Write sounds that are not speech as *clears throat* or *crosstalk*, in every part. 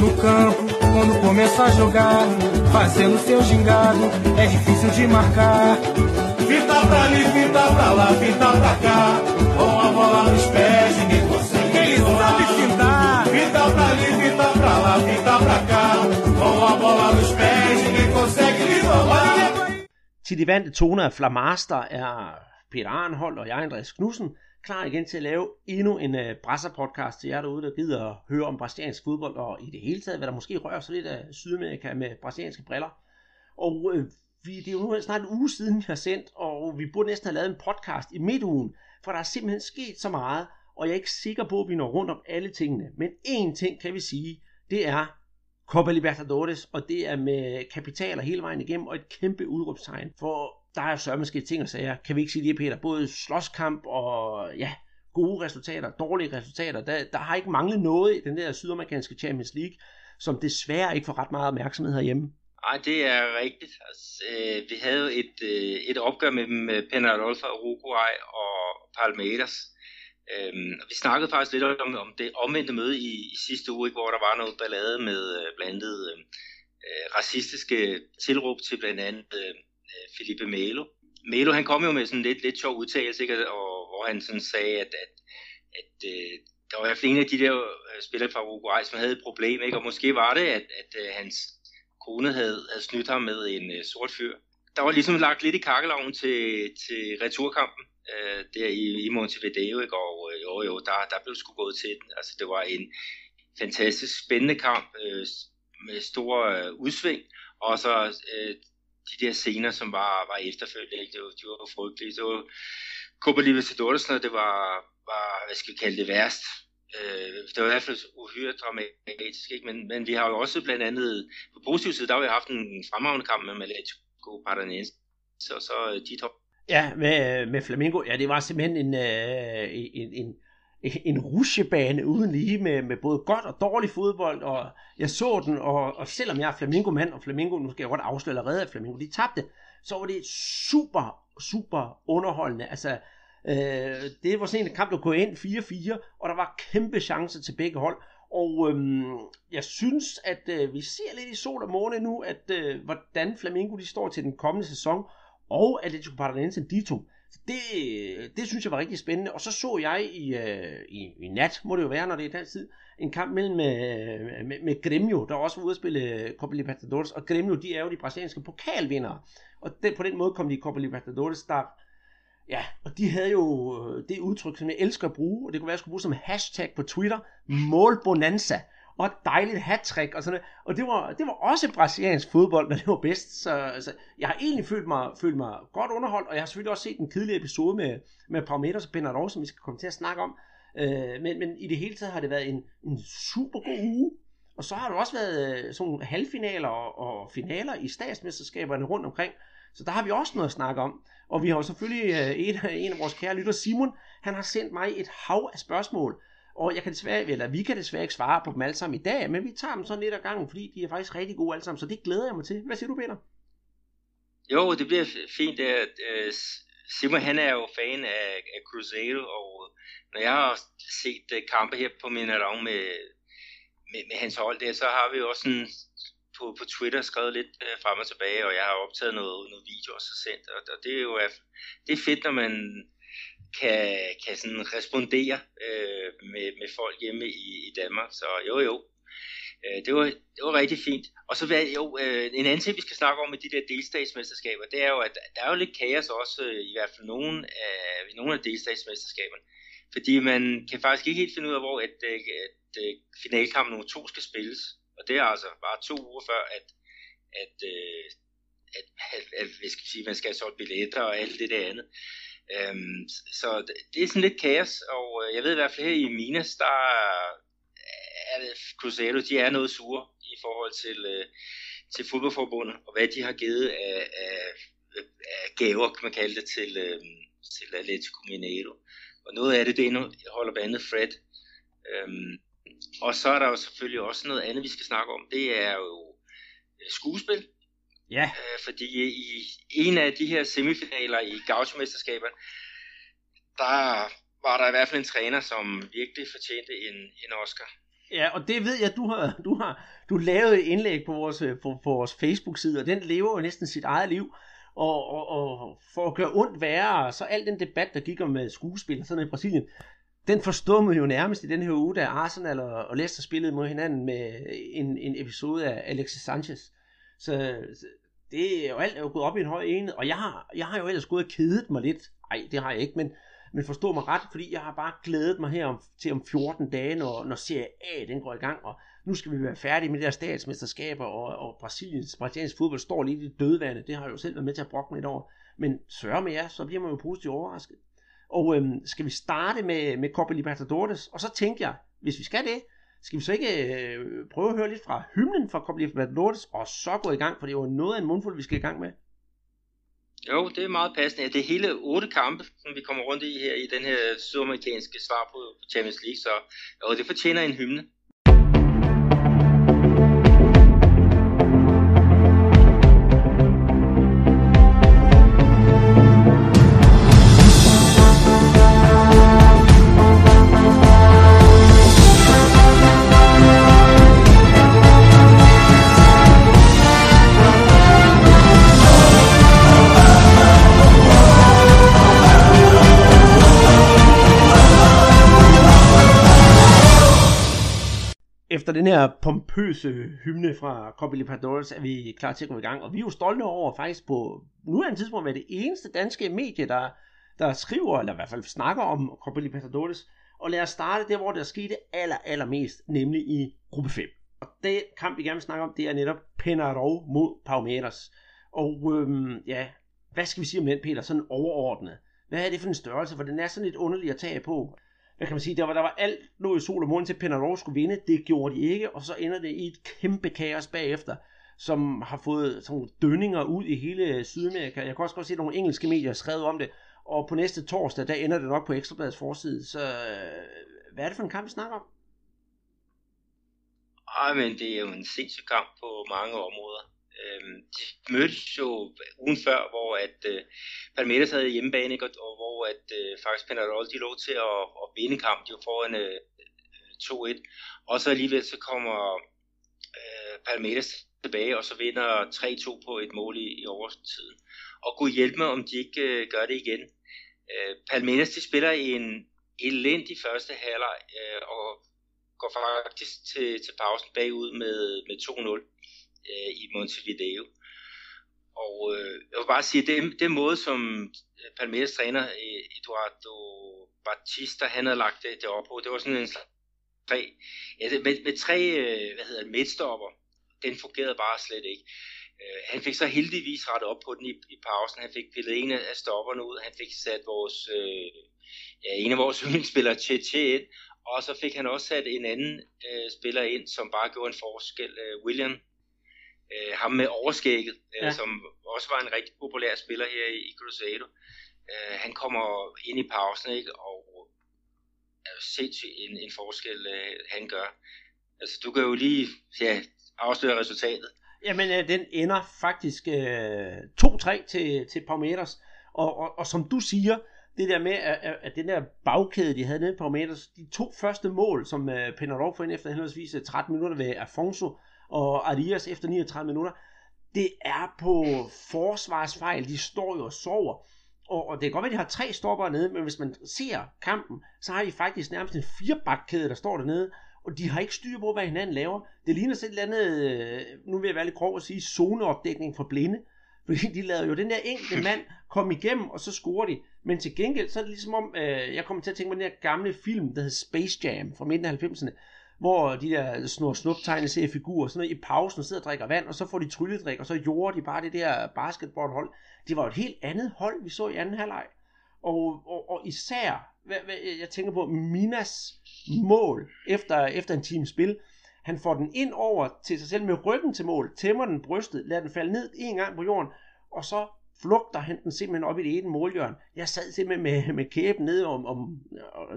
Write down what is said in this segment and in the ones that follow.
No campo, quando começa a jogar, fazendo seu gingado, é difícil de marcar. Fita pra ali, fita pra lá, fita pra cá, com a bola nos pés, ninguém consegue. Ele sabe fintar. Fita pra ali, fita pra lá, fita pra cá, com a bola nos pés, ninguém consegue lhe roubar. Til de vante toner af Flamaster er Peter Arnhold og jeg, Andreas Knudsen, klar igen til at lave endnu en uh, Brasser-podcast til jer derude, der gider at høre om brasiliansk fodbold, og i det hele taget, hvad der måske rører sig lidt af Sydamerika med brasilianske briller. Og uh, vi, det er jo nu snart en uge siden, vi har sendt, og vi burde næsten have lavet en podcast i midtugen, for der er simpelthen sket så meget, og jeg er ikke sikker på, at vi når rundt om alle tingene. Men én ting kan vi sige, det er Copa Libertadores, og det er med kapitaler hele vejen igennem, og et kæmpe udråbstegn, for der er sørme sket ting og sager, kan vi ikke sige det, Peter, både slåskamp og ja, gode resultater, dårlige resultater, der, der har ikke manglet noget i den der sydamerikanske Champions League, som desværre ikke får ret meget opmærksomhed herhjemme. Nej, det er rigtigt. Altså, øh, vi havde jo et, øh, et opgør med, øh, Penarolfa, Uruguay og Palmeiras. Øhm, vi snakkede faktisk lidt om, om det omvendte møde i, i sidste uge, hvor der var noget ballade med øh, blandt andet øh, øh, racistiske tilråb til blandt andet øh, Øh, Felipe Melo. Melo han kom jo med sådan lidt, lidt sjov udtalelse, ikke? Og, hvor han sådan sagde, at, at, at øh, der var i hvert fald en af de der øh, spillere fra Uruguay, som havde et problem, ikke? og måske var det, at, at øh, hans kone havde, havde snydt ham med en øh, sort fyr. Der var ligesom lagt lidt i kakkeloven til, til returkampen øh, der i, i Montevideo, ikke? og øh, jo, jo, der, der blev sgu gået til den. Altså, det var en fantastisk spændende kamp øh, med store øh, udsving, og så øh, de der scener, som var, var efterfølgende, ikke? Det, var, de var frygtelige. Det var Copa Libertadores, når det var, var, hvad skal vi kalde det, værst. Øh, det var i hvert fald uhyre dramatisk, ikke? Men, men vi har jo også blandt andet, på positiv side, der har vi haft en fremragende kamp med Atletico Paranaense, så, så de top. Ja, med, øh, med Flamingo, ja, det var simpelthen en, øh, en, en, en rusjebane uden lige med, med både godt og dårlig fodbold, og jeg så den, og, og selvom jeg er Flamingo-mand, og Flamingo, nu skal jeg godt afsløre allerede, at Flamingo de tabte, så var det super, super underholdende. Altså, øh, det var sådan en kamp, der kunne ind 4-4, og der var kæmpe chancer til begge hold, og øhm, jeg synes, at øh, vi ser lidt i sol og måne nu, at øh, hvordan Flamingo de står til den kommende sæson, og Atletico Paranaense Dito. Det, det synes jeg var rigtig spændende. Og så så jeg i, øh, i, i nat, må det jo være, når det er den tid, en kamp mellem øh, med, med Grêmio, der også var ude at spille øh, Copa Libertadores. Og Grêmio, de er jo de brasilianske pokalvindere. Og den, på den måde kom de i Copa Libertadores, der Ja, og de havde jo øh, det udtryk, som jeg elsker at bruge, og det kunne være, at jeg skulle bruge som hashtag på Twitter, målbonanza og et dejligt hat og sådan noget. Og det var, det var også brasiliansk fodbold, når det var bedst. Så altså, jeg har egentlig følt mig, følt mig godt underholdt, og jeg har selvfølgelig også set en kedelig episode med, med Parameters og Penarov, som vi skal komme til at snakke om. Øh, men, men i det hele taget har det været en, en super god uge. Og så har der også været øh, sådan nogle halvfinaler og, og finaler i statsmesterskaberne rundt omkring. Så der har vi også noget at snakke om. Og vi har jo selvfølgelig øh, en, en af vores kære lytter, Simon, han har sendt mig et hav af spørgsmål. Og jeg kan desværre, eller vi kan desværre ikke svare på dem alle sammen i dag, men vi tager dem sådan lidt ad gangen, fordi de er faktisk rigtig gode alle sammen, så det glæder jeg mig til. Hvad siger du, Peter? Jo, det bliver fint. at øh, Simon han er jo fan af, af Cruzeiro, og når jeg har set øh, kampe her på Minerang med, med, med hans hold der, så har vi jo også sådan på, på Twitter skrevet lidt øh, frem og tilbage, og jeg har optaget noget, noget video også sendt, og, og det er jo det er fedt, når man kan, kan sådan respondere øh, med, med folk hjemme i, i Danmark. Så jo jo, øh, det, var, det var rigtig fint. Og så hvad, jo, øh, en anden ting, vi skal snakke om med de der delstatsmesterskaber, det er jo, at der er jo lidt kaos også, øh, i hvert fald nogle af, nogle af delstatsmesterskaberne. Fordi man kan faktisk ikke helt finde ud af, hvor at, øh, at, øh, at finalkamp nummer to skal spilles. Og det er altså bare to uger før, at, at, øh, at, at, at, at, at skal sige, man skal have solgt billetter og alt det der andet. Øhm, så det er sådan lidt kaos, og øh, jeg ved i hvert fald her i Minas, der er det Cruzeiro, de er noget sure i forhold til, øh, til fodboldforbundet, og hvad de har givet af, af, af gaver, kan man kalde det, til, øh, til Atletico Mineiro. Og noget af det, det holder blandt andet Fred. Øhm, og så er der jo selvfølgelig også noget andet, vi skal snakke om. Det er jo øh, skuespil. Ja. Øh, fordi i en af de her semifinaler i Gaucho-mesterskaberne, der var der i hvert fald en træner, som virkelig fortjente en, en Oscar. Ja, og det ved jeg, du har, du har du lavet et indlæg på vores, på, på vores Facebook-side, og den lever jo næsten sit eget liv. Og, og, og for at gøre ondt værre, så al den debat, der gik om øh, skuespil og sådan noget i Brasilien, den forstummede jo nærmest i den her uge, da Arsenal og, og Leicester spillede mod hinanden med en, en episode af Alexis Sanchez. Så, så det er jo alt er jo gået op i en høj enhed, og jeg har, jeg har jo ellers gået og kedet mig lidt. Nej, det har jeg ikke, men, men forstå mig ret, fordi jeg har bare glædet mig her om, til om 14 dage, når, når Serie A den går i gang, og nu skal vi være færdige med de der statsmesterskaber, og, og Brasiliens, Brasiliens fodbold står lige i dødvande. Det har jeg jo selv været med til at brokke mig et år. Men sørg med jer, så bliver man jo positivt overrasket. Og øhm, skal vi starte med, med Copa Libertadores? Og så tænker jeg, hvis vi skal det, skal vi så ikke øh, prøve at høre lidt fra hymnen fra Copa Libertadores, og så gå i gang, for det er jo noget af en mundfuld, vi skal i gang med. Jo, det er meget passende. Det er hele otte kampe, som vi kommer rundt i her i den her sydamerikanske svar på Champions League, så jo, det fortjener en hymne. Efter den her pompøse hymne fra Copa Libertadores er vi klar til at komme i gang. Og vi er jo stolte over faktisk på nu en tidspunkt at være det eneste danske medie, der, der skriver, eller i hvert fald snakker om Copa Libertadores. Og lad os starte der, hvor der skete aller, allermest, nemlig i gruppe 5. Og det kamp, vi gerne vil snakke om, det er netop Penarol mod Palmeiras. Og øhm, ja, hvad skal vi sige om den, Peter, sådan overordnet? Hvad er det for en størrelse? For den er sådan lidt underlig at tage på hvad kan man sige, der var, der var alt lå i sol og måne til, at Penarol skulle vinde. Det gjorde de ikke, og så ender det i et kæmpe kaos bagefter, som har fået sådan nogle dønninger ud i hele Sydamerika. Jeg kan også godt se, at nogle engelske medier skrevet om det, og på næste torsdag, der ender det nok på Ekstrabladets forside. Så øh, hvad er det for en kamp, vi snakker om? Ej, men det er jo en sindssyg kamp på mange områder. Øhm, de mødtes jo ugen før, hvor at øh, Palmeiras havde hjemmebane, ikke? og hvor at øh, faktisk Penarol de lå til at, at vinde kampen, de var foran øh, øh 2-1, og så alligevel så kommer øh, Palmeiras tilbage, og så vinder 3-2 på et mål i, i overtiden. Og kunne hjælpe mig, om de ikke øh, gør det igen. Øh, Palmeiras de spiller i en elendig første halvleg, øh, og går faktisk til, til pausen bagud med, med 2-0 øh, i Montevideo. Og øh, jeg vil bare sige, det, det måde, som øh, Palmeiras træner øh, Eduardo Batista, han havde lagt det, det op på, det var sådan en tre, ja, med, med tre øh, hvad hedder det, midtstopper. Den fungerede bare slet ikke. Øh, han fik så heldigvis rettet op på den i, i pausen. Han fik pillet en af stopperne ud. Han fik sat vores, øh, ja, en af vores *laughs* yndlingsspillere, Cheche, ind. Og så fik han også sat en anden øh, spiller ind, som bare gjorde en forskel. Øh, William øh, ham med overskægget, øh, ja. som også var en rigtig populær spiller her i, i Crusade. Øh, han kommer ind i pausen, ikke, og er jo sindssygt en, en forskel, øh, han gør. Altså, du kan jo lige ja, afsløre resultatet. Jamen, øh, den ender faktisk øh, 2-3 til, til Palmeiras, og, og, og som du siger, det der med, at, at den der bagkæde, de havde nede på Palmeiras, de to første mål, som øh, Penarol får ind efter henholdsvis 13 minutter ved Afonso, og Arias efter 39 minutter. Det er på forsvarsfejl. De står jo og sover. Og, og det kan godt være, at de har tre stopper nede, men hvis man ser kampen, så har de faktisk nærmest en firebakkæde, der står dernede, og de har ikke styr på, hvad hinanden laver. Det ligner sådan et eller andet, øh, nu vil jeg være lidt grov at sige, zoneopdækning for blinde. Fordi de lavede jo den der enkelte *laughs* mand komme igennem, og så scorer de. Men til gengæld, så er det ligesom om, øh, jeg kommer til at tænke på den der gamle film, der hed Space Jam fra midten af 90'erne, hvor de der snor snup figurer, sådan noget i pausen, sidder og drikker vand, og så får de trylledrik, og så gjorde de bare det der basketballhold. Det var et helt andet hold, vi så i anden halvleg. Og, og, og især, hvad, hvad, jeg tænker på Minas mål efter, efter en times spil. Han får den ind over til sig selv med ryggen til mål, tæmmer den brystet, lader den falde ned en gang på jorden, og så flugter han den simpelthen op i det ene målhjørn. Jeg sad simpelthen med, med kæben nede, om, om,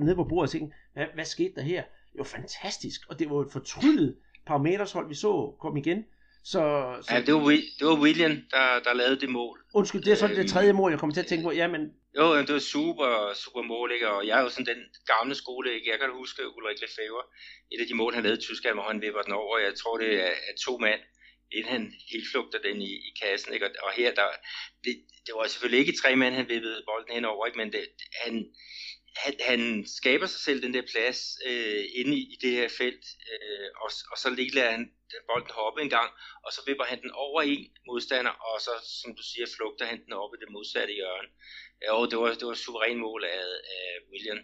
nede på bordet og tænkte, hvad, hvad skete der her? Det var fantastisk, og det var et fortryllet hold, vi så komme igen. Så, så... Ja, det var, det var William, der, der lavede det mål. Undskyld, det er så det øhm, tredje mål, jeg kommer til at tænke på. Ja, men Jo, det var super, super mål, ikke? og jeg er jo sådan den gamle skole, ikke? jeg kan huske Ulrik Lefebvre, et af de mål, han lavede i Tyskland, hvor han vipper den over, jeg tror det er, er to mand, inden han helt flugter den i, i kassen, ikke? Og, og her, der, det, det var selvfølgelig ikke tre mand, han vippede bolden henover, ikke? men det, han, han, han skaber sig selv den der plads øh, inde i, i det her felt, øh, og, og så lige lader han den bolden hoppe en gang, og så vipper han den over en modstander, og så, som du siger, flugter han den op i det modsatte hjørne. Og det var, det var et suveræn mål af, af William.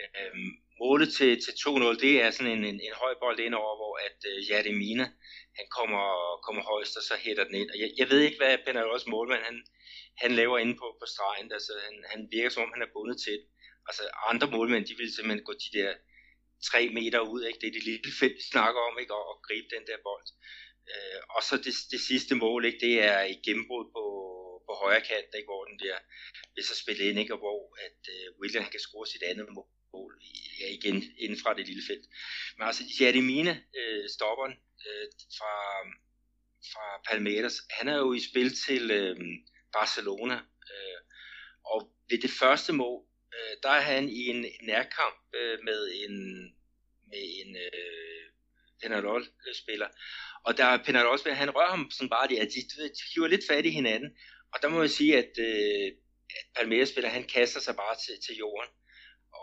Øh, målet til, til 2-0, det er sådan en, en, en høj bold indover, hvor at øh, Jademina, han kommer, kommer højst, og så hætter den ind. Og jeg, jeg ved ikke, hvad Penalos målmand, han, han laver inde på, på stregen. Altså, han, han virker som om, han er bundet til det. Altså, andre målmænd, de ville simpelthen gå de der tre meter ud, ikke? Det er det lille felt, vi snakker om, ikke? Og, og gribe den der bold. Øh, og så det, det sidste mål, ikke? Det er i gennembrud på, på højre kant, ikke? Hvor den der vil så spille ind, ikke? Og hvor at øh, William kan score sit andet mål ja, igen inden fra det lille felt. Men altså Jadimina, øh, stopperen øh, fra, fra Palmeiras, han er jo i spil til øh, Barcelona, øh, og ved det første mål, øh, der er han i en nærkamp øh, med en, med en øh, Penarol-spiller, og der er Penarol-spiller, han rører ham sådan bare, at de, de, de hiver lidt fat i hinanden, og der må jeg sige, at, øh, at Palmeiras-spiller, han kaster sig bare til, til jorden,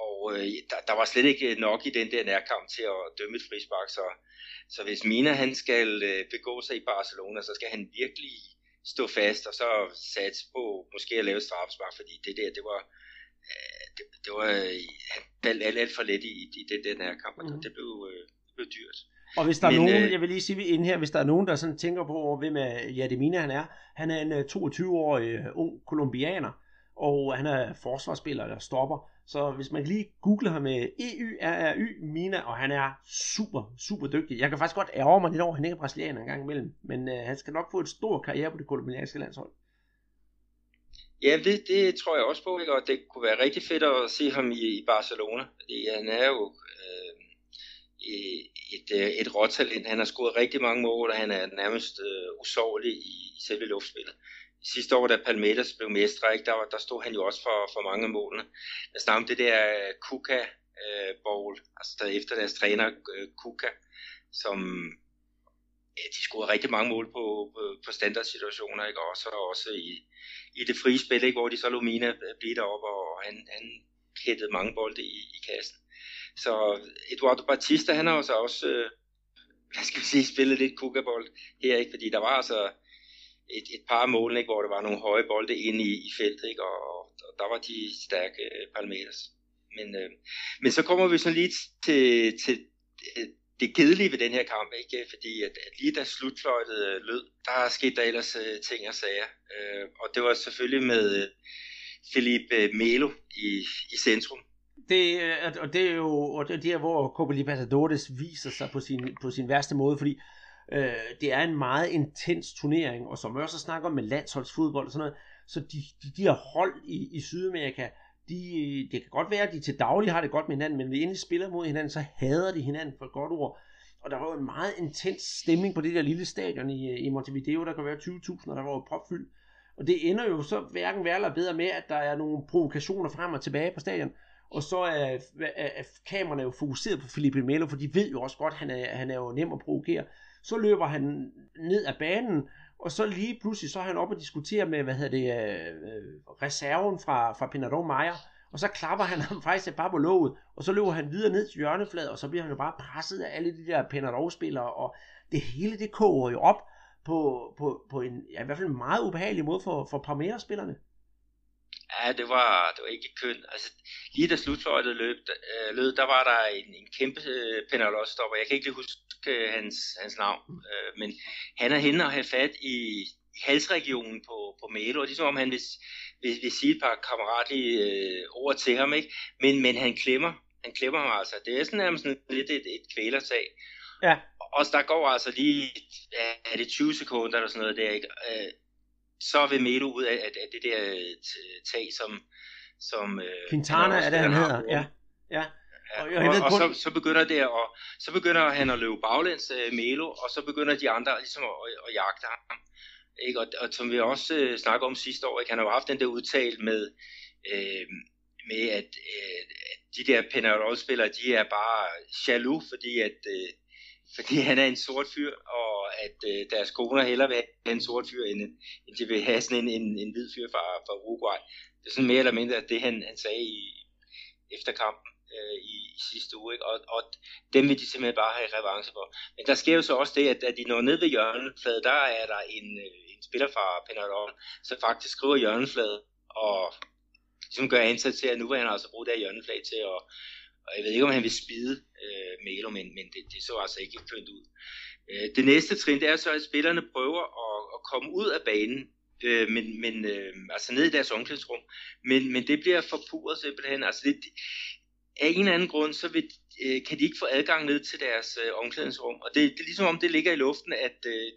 og øh, der, der var slet ikke nok i den der nærkamp til at dømme et frispark, så, så hvis Mina han skal øh, begå sig i Barcelona, så skal han virkelig stå fast og så satse på måske at lave straffespark, fordi det der, det var, det, det var han alt, alt, alt for let i, i den der nærkamp, og mm. det blev, øh, det blev dyrt. Og hvis der Men, er nogen, øh, jeg vil lige sige inden her, hvis der er nogen, der sådan tænker på, hvem er Jademina han er, han er en 22-årig uh, ung kolumbianer, og han er forsvarsspiller eller stopper, så hvis man lige googler ham med E-Y-R-R-Y, Mina, og han er super, super dygtig. Jeg kan faktisk godt ærge mig lidt over, at han ikke er brasilianer en gang imellem, men øh, han skal nok få et stor karriere på det kolumbianske landshold. Ja, det, det tror jeg også på, ikke? og det kunne være rigtig fedt at se ham i, i Barcelona, fordi han er jo øh, et, øh, et råtalent. Han har scoret rigtig mange mål, og han er nærmest øh, usårlig i, i selve luftspillet sidste år, da Palmeiras blev mestre, ikke, der, der stod han jo også for, for mange af målene. Jeg snakker om det der øh, Kuka øh, Bowl, altså efter deres træner øh, Kuka, som ja, de scorede rigtig mange mål på, på, på standardsituationer, ikke? Også, også i, i det frie spil, ikke? hvor de så lå Mina øh, blive deroppe, og han, han hættede mange bolde i, i kassen. Så Eduardo Batista, han har også, også øh, hvad skal vi sige, *laughs* spillet lidt kukabold her, ikke? fordi der var altså et, et par mål, ikke, hvor der var nogle høje bolde inde i, i feltet, ikke, og, og der var de stærke øh, Palmeiras. Men, øh, men så kommer vi så lige til, til øh, det kedelige ved den her kamp, ikke? fordi at, at lige da slutfløjtet øh, lød, der skete der ellers øh, ting og sager. Øh, og det var selvfølgelig med øh, Philippe Melo i, i centrum. Det, øh, og det er jo og det er der, hvor Copa Libertadores viser sig på sin, på sin værste måde, fordi Øh, det er en meget intens turnering, og som vi også snakker om med landsholdsfodbold og sådan noget, så de, de, de her hold i, i Sydamerika, de, det kan godt være, at de til daglig har det godt med hinanden, men når de spiller mod hinanden, så hader de hinanden for et godt ord. Og der var jo en meget intens stemning på det der lille stadion i, øh, i Montevideo, der kan være 20.000, og der var jo propfyldt. Og det ender jo så hverken værre eller bedre med, at der er nogle provokationer frem og tilbage på stadion. Og så er, er, er kameraerne jo fokuseret på Felipe Melo, for de ved jo også godt, at han er, han er jo nem at provokere. Så løber han ned ad banen, og så lige pludselig så er han oppe og diskuterer med, hvad hedder det, øh, reserven fra, fra Pinador Meyer, og så klapper han ham faktisk bare på låget, og så løber han videre ned til hjørnefladet, og så bliver han jo bare presset af alle de der Pinador-spillere, og det hele det koger jo op på, på, på en ja, i hvert fald en meget ubehagelig måde for, for Palmeiras-spillerne. Ja, det var, det var ikke kønt. Altså, lige da slutfløjtet løb, øh, lød, der var der en, en kæmpe øh, penalostopper. Jeg kan ikke lige huske øh, hans, hans navn, øh, men han er henne og have fat i halsregionen på, på Melo, og det er som om han vil, vil, vil sige et par kammeratlige øh, ord til ham, ikke? Men, men han klemmer, han klemmer ham altså. Det er sådan nærmest sådan lidt et, et kvælertag. Ja. Og der går altså lige, er det 20 sekunder eller sådan noget der, ikke? Øh, så vil Melo ud af, at, at det der tag, som... som øh, Quintana er det, han hedder, ja. ja. Ja, og, og, og så, så begynder det at, så begynder han at løbe baglæns uh, Melo, og så begynder de andre ligesom at, at, at jagte ham. Ikke? Og, og som vi også uh, snakker om sidste år, ikke? han har jo haft den der udtale med, øh, med, at, øh, at de der Penarol-spillere, de er bare jaloux, fordi at øh, fordi han er en sort fyr, og at øh, deres koner hellere vil have en sort fyr, end, end de vil have sådan en, en, en hvid fyr fra, fra Uruguay. Det er sådan mere eller mindre det, han, han sagde i, efter kampen øh, i, i sidste uge, ikke? Og, og dem vil de simpelthen bare have revanche for. Men der sker jo så også det, at da de når ned ved hjørnefladet, der er der en, øh, en spiller fra Penarol, som faktisk skriver hjørnefladet, og ligesom gør ansat til, at nu vil han altså bruge det her hjørneflag til at og jeg ved ikke, om han vil spide øh, Melo, men, men det, det så altså ikke kønt ud. Øh, det næste trin, det er så, at spillerne prøver at, at komme ud af banen, øh, men, men øh, altså ned i deres omklædningsrum, men, men det bliver forpurret simpelthen. Altså det, af en eller anden grund, så vil, øh, kan de ikke få adgang ned til deres øh, omklædningsrum. Og det, det er ligesom om, det ligger i luften, at, øh,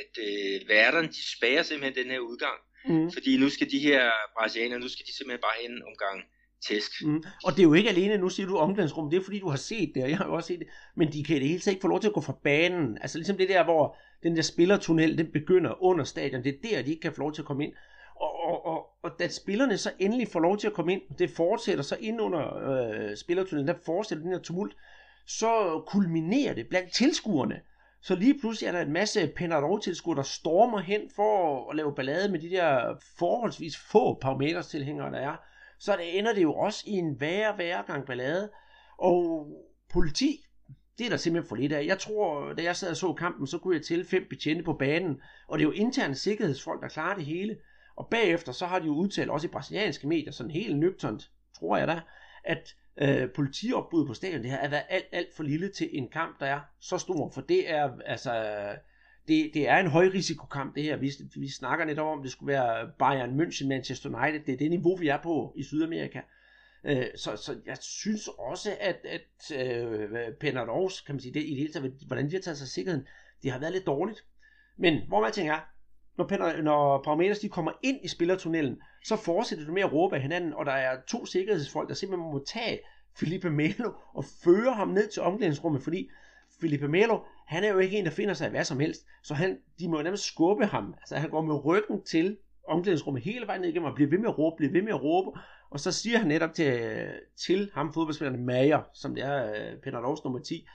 at øh, værterne, de spærer simpelthen den her udgang. Mm. Fordi nu skal de her brasilianere, nu skal de simpelthen bare hen omgang tæsk. Mm. Og det er jo ikke alene, nu siger du omklædningsrum, det er fordi du har set det, og jeg har jo også set det, men de kan i det hele taget ikke få lov til at gå fra banen. Altså ligesom det der, hvor den der spillertunnel, den begynder under stadion, det er der, de ikke kan få lov til at komme ind. Og, og, og, og da spillerne så endelig får lov til at komme ind, det fortsætter så ind under øh, spillertunnelen, der fortsætter den her tumult, så kulminerer det blandt tilskuerne. Så lige pludselig er der en masse Penarol-tilskuere, der stormer hen for at lave ballade med de der forholdsvis få Palmeiras tilhængere, der er så det ender det jo også i en værre, værre gang ballade. Og politi, det er der simpelthen for lidt af. Jeg tror, da jeg sad og så kampen, så kunne jeg til fem betjente på banen, og det er jo interne sikkerhedsfolk, der klarer det hele. Og bagefter, så har de jo udtalt, også i brasilianske medier, sådan helt nøgternt, tror jeg da, at øh, politiopbuddet på stadion, det her er været alt, alt for lille til en kamp, der er så stor, for det er altså det, det er en højrisikokamp det her. Vi, vi snakker netop om, det skulle være Bayern München, Manchester United. Det er det niveau, vi er på i Sydamerika. Øh, så, så jeg synes også, at, at øh, Penardos, kan man sige, det, i det hele taget, hvordan de har taget sig sikkerheden, det har været lidt dårligt. Men hvor man tænker, når, Penner, når Parameters de kommer ind i spillertunnelen, så fortsætter du med at råbe af hinanden, og der er to sikkerhedsfolk, der simpelthen må tage Felipe Melo og føre ham ned til omklædningsrummet, fordi Felipe Melo, han er jo ikke en, der finder sig i hvad som helst, så han, de må jo nærmest skubbe ham. Altså han går med ryggen til omklædningsrummet hele vejen ned igennem og bliver ved med at råbe, bliver ved med at råbe, og så siger han netop til, til ham fodboldspilleren Mayer, som det er uh, Peter Lovs nummer 10,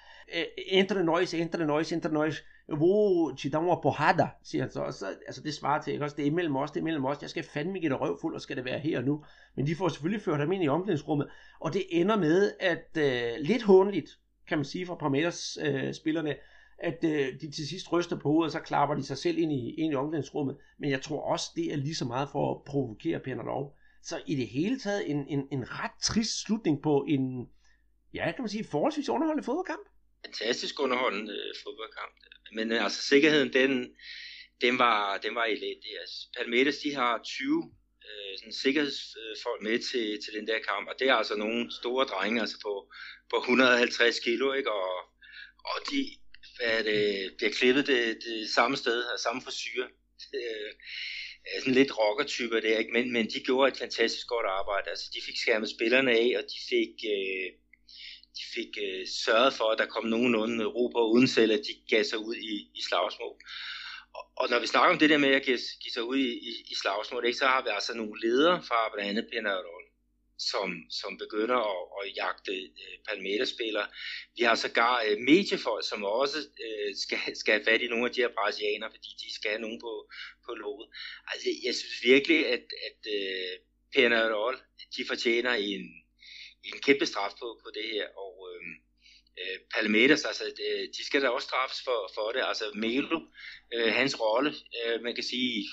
entre noise, entre noise, entre noise, hvor te dar uma porrada, siger han så, og så, altså det svarer til, ikke også, det er imellem os, det er imellem os, jeg skal fandme give dig røv fuld, og skal det være her og nu, men de får selvfølgelig ført ham ind i omklædningsrummet, og det ender med, at uh, lidt håndligt, kan man sige, fra Parmeters øh, spillerne, at øh, de til sidst ryster på hovedet, og så klapper de sig selv ind i, ind i omklædningsrummet. Men jeg tror også, det er lige så meget for at provokere Penalov. Så i det hele taget en, en, en ret trist slutning på en, ja, kan man sige, forholdsvis underholdende fodboldkamp. Fantastisk underholdende øh, fodboldkamp. Men øh, altså sikkerheden, den, den var, den var elendig. Altså, Palmeiras, de har 20 øh, sådan sikkerhedsfolk med til, til den der kamp, og det er altså nogle store drenge, altså på, på 150 kilo, ikke? Og, og de hvad det, bliver klippet det, det samme sted, og samme frisyr. Øh, sådan lidt rockertyper der, ikke? Men, men de gjorde et fantastisk godt arbejde. Altså, de fik skærmet spillerne af, og de fik, øh, de fik øh, sørget for, at der kom nogenlunde ro på, uden selv at de gav sig ud i, i slagsmål. Og, og når vi snakker om det der med at give, give sig ud i, i, i slagsmål, ikke, så har vi altså nogle ledere fra blandt andet Penarol, som, som begynder at, at jagte øh, palmetterspillere. Vi har sågar øh, mediefolk, som også øh, skal, skal have fat i nogle af de her brasilianere, fordi de skal have nogen på, på lovet. Altså, jeg synes virkelig, at, at øh, Penarol, de fortjener en, en kæmpe straf på, på det her, og øh, øh, Palmeiras, altså, øh, de skal da også straffes for, for det. Altså Melo, øh, hans rolle, øh, man kan sige,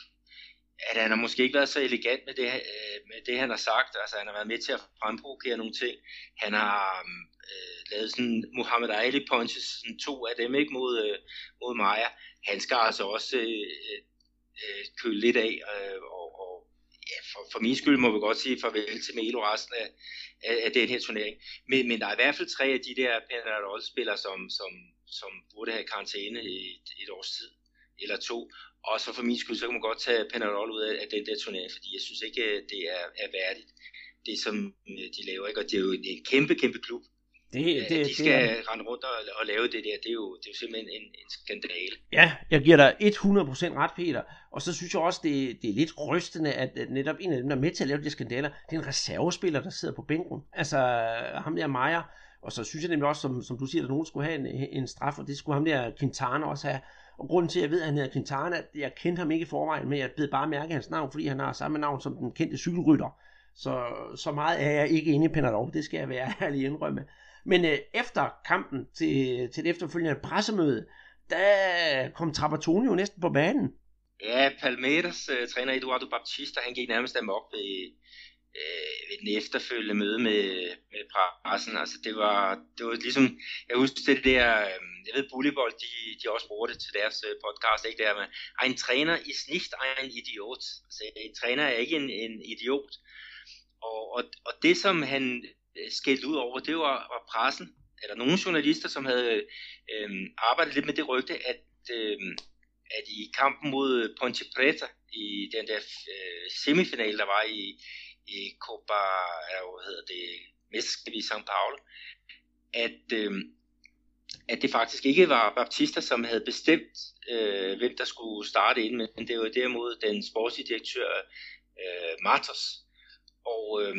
at han har måske ikke været så elegant med det, øh, med det han har sagt. Altså han har været med til at fremprovokere nogle ting. Han har mm, øh, lavet sådan Muhammad Ali punches, sådan to af dem ikke mod, øh, mod Maja. Han skal altså også øh, øh, køle lidt af, øh, og, og ja, for, for min skyld må vi godt sige farvel til Melo resten af, af, af den her turnering. Men, men der er i hvert fald tre af de der Penarol-spillere, som, som, som burde have karantæne i et, et års tid eller to. Og så for min skyld, så kan man godt tage Penarol ud af, af den der turnering, fordi jeg synes ikke, det er, er værdigt, det som øh, de laver. Ikke? Og det er jo en, en kæmpe, kæmpe klub. det, det, de skal det, rende rundt og, og lave det der, det er jo, det er jo simpelthen en, en skandale. Ja, jeg giver dig 100% ret, Peter. Og så synes jeg også, det, det er lidt rystende, at netop en af dem, der er med til at lave de skandaler, det er en reservespiller, der sidder på bænken. Altså ham der Meyer. Og så synes jeg nemlig også, som, som du siger, at nogen skulle have en, en straf, og det skulle ham der Quintana også have. Og grunden til, at jeg ved, at han hedder Quintana, jeg kendte ham ikke i forvejen, men jeg blev bare mærke hans navn, fordi han har samme navn som den kendte cykelrytter. Så, så meget er jeg ikke inde i Penadol, det skal jeg være *laughs* ærlig indrømme. Men øh, efter kampen til, til det efterfølgende pressemøde, der kom Trapattoni jo næsten på banen. Ja, Palmeiras øh, træner Eduardo Baptista, han gik nærmest amok ved, øh, ved den efterfølgende møde med, med pressen. Altså det var, det var ligesom, jeg husker det der, øh, jeg ved Bullybold, de, de også bruger det til deres øh, podcast, ikke der, men en træner is nicht ein idiot. Altså en træner er ikke en, en idiot. Og, og, og det som han øh, skældte ud over, det var, var pressen, eller nogle journalister, som havde øh, arbejdet lidt med det rygte, at, øh, at i kampen mod Ponte Preta, i den der øh, semifinal, der var i, i Copa, hvad hedder det, mesterskab i São Paulo, at, øh, at det faktisk ikke var Baptista, som havde bestemt, øh, hvem der skulle starte ind, men det var derimod den sportslige direktør øh, Martos. Og, øh,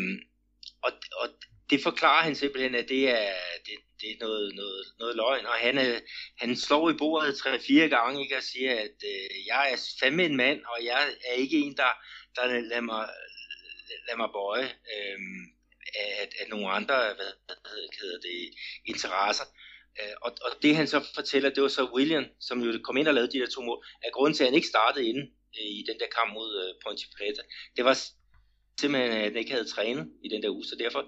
og, og det forklarer han simpelthen, at det er, det, det er noget, noget, noget løgn, og han, øh, han slår i bordet tre-fire gange ikke, og siger, at øh, jeg er fandme en mand, og jeg er ikke en, der, der lader mig, lad mig bøje øh, at, at nogle andre hvad hedder det, interesser. Øh, og, og det han så fortæller, det var så William, som jo kom ind og lavede de der to mål, at grunden til, at han ikke startede inde øh, i den der kamp mod øh, Ponte Preta, det var simpelthen, at han ikke havde trænet i den der uge, så derfor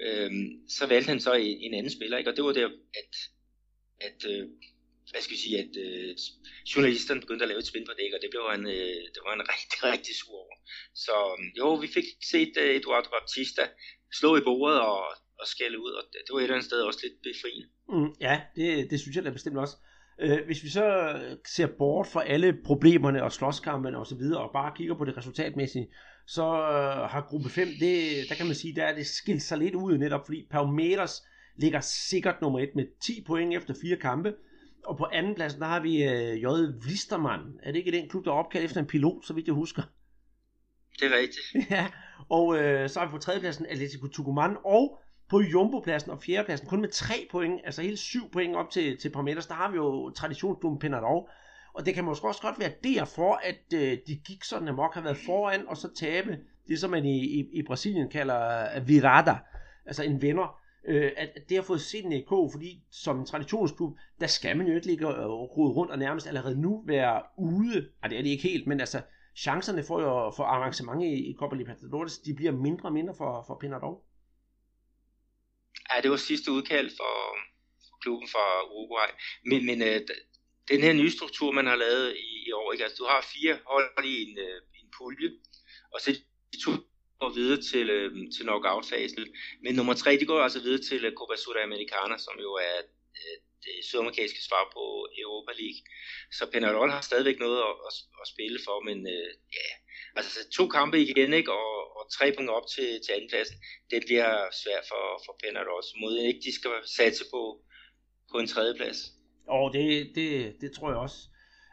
øh, så valgte han så en, en anden spiller, ikke? og det var der, at, at øh, hvad skal vi sige, at øh, journalisterne begyndte at lave et spin på det, og det blev han, øh, det var han *laughs* rigtig, rigtig sur over. Så øhm, jo, vi fik set øh, Eduardo Baptista slå i bordet og, og skælde ud, og det, det var et eller andet sted også lidt befriende. Mm, ja, det, det synes jeg da bestemt også. Øh, hvis vi så ser bort fra alle problemerne og slåskampene og så videre, og bare kigger på det resultatmæssige, så øh, har gruppe 5, det, der kan man sige, der er det skilt sig lidt ud netop, fordi Palmeiras ligger sikkert nummer 1 med 10 point efter fire kampe, og på anden pladsen, der har vi øh, J. Vlistermann. Er det ikke den klub, der er opkaldt efter en pilot, så vidt jeg husker? Det er rigtigt. *laughs* ja, og øh, så har vi på tredjepladsen Atletico Tucumán, og på Jumbo-pladsen og fjerdepladsen, kun med tre point, altså hele syv point op til, til Parmeters, der har vi jo traditionsklubben Penarov. Og det kan måske også godt være derfor, at øh, de gik sådan amok, har været foran, og så tabe det, som man i, i, i Brasilien kalder uh, virada, altså en venner øh, at, at det har fået sindene i EK, fordi som en traditionsklub, der skal man jo ikke ligge og rode rundt og nærmest allerede nu være ude. Og det er det ikke helt, men altså chancerne for, jo, for arrangement i, i Copa Libertadores, de bliver mindre og mindre for, for Penarol. Ja, det var sidste udkald for, for klubben fra Uruguay. Men, men øh, den her nye struktur, man har lavet i, i år, ikke? Altså, du har fire hold i en, øh, en pulje, og så de to går videre til, øh, til knockout-fasen. Men nummer tre, de går altså videre til øh, Copa Sudamericana, som jo er øh, det sydamerikanske svar på Europa League. Så Penarol har stadigvæk noget at, at, at spille for, men øh, ja, altså to kampe igen, ikke? Og, og tre punkter op til, til andenpladsen, det bliver svært for, for Penarol. Så ikke de skal satse på, på en tredjeplads. Og det, det, det tror jeg også.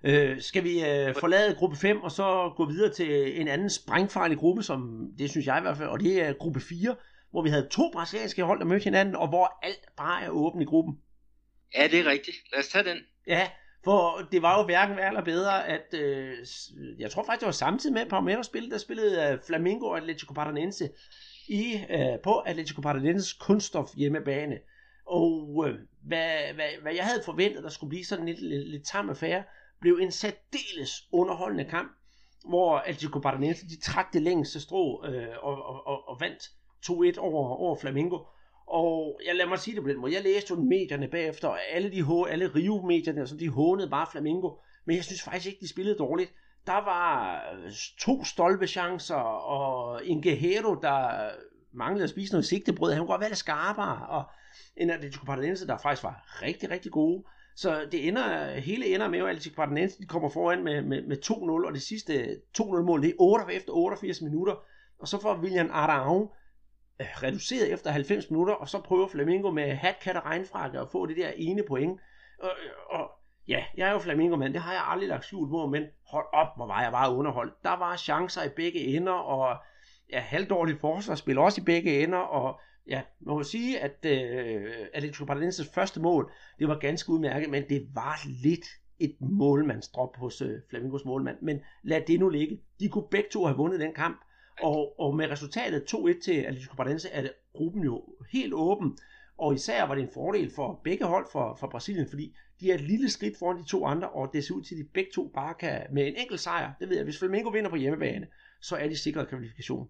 Øh, skal vi øh, forlade gruppe 5 og så gå videre til en anden sprængfarlig gruppe, som det synes jeg i hvert fald, og det er gruppe 4, hvor vi havde to brasilianske hold, der mødte hinanden, og hvor alt bare er åbent i gruppen. Ja, det er rigtigt. Lad os tage den. Ja, for det var jo hverken værre eller bedre, at øh, jeg tror faktisk, det var samtidig med Palmeiras spil, der spillede øh, Flamengo og Atletico Paranense i, øh, på Atletico Paranenses kunststof hjemmebane. Og øh, hvad, hvad, hvad jeg havde forventet, der skulle blive sådan lidt, lidt, lidt tam affære, blev en særdeles underholdende kamp, hvor Atletico Paranaense de trak det længste strå øh, og, og, og, og vandt 2-1 over, over Flamengo. Og jeg lader mig sige det på den måde. Jeg læste jo medierne bagefter, og alle, de, alle Rio-medierne, altså, de hånede bare Flamengo. Men jeg synes faktisk ikke, de spillede dårligt. Der var øh, to stolpechancer, og en Guerrero, der manglede at spise noget sigtebrød. Han kunne godt være lidt skarpere, og en Atletico Paranaense, der faktisk var rigtig, rigtig gode. Så det ender, hele ender med, at Atletico Paranaense de kommer foran med, med, med 2-0, og det sidste 2-0 mål, det er 8 efter 88 minutter. Og så får William Arau øh, reduceret efter 90 minutter, og så prøver Flamingo med hat, kat og regnfrakke at få det der ene point. Og, og ja, jeg er jo Flamingo mand, det har jeg aldrig lagt skjult på, men hold op, hvor var jeg bare underholdt. Der var chancer i begge ender, og ja, halvdårligt forsvarsspil også i begge ender, og ja, man må sige, at øh, Atletico Paranaenses første mål, det var ganske udmærket, men det var lidt et målmandsdrop hos øh, Flamingos målmand. Men lad det nu ligge. De kunne begge to have vundet den kamp, og, og med resultatet 2-1 til Atletico Paranaense er det gruppen jo helt åben, og især var det en fordel for begge hold for, for Brasilien, fordi de er et lille skridt foran de to andre, og det ser ud til, at de begge to bare kan, med en enkelt sejr, det ved jeg, hvis Flamengo vinder på hjemmebane, så er de sikret kvalifikation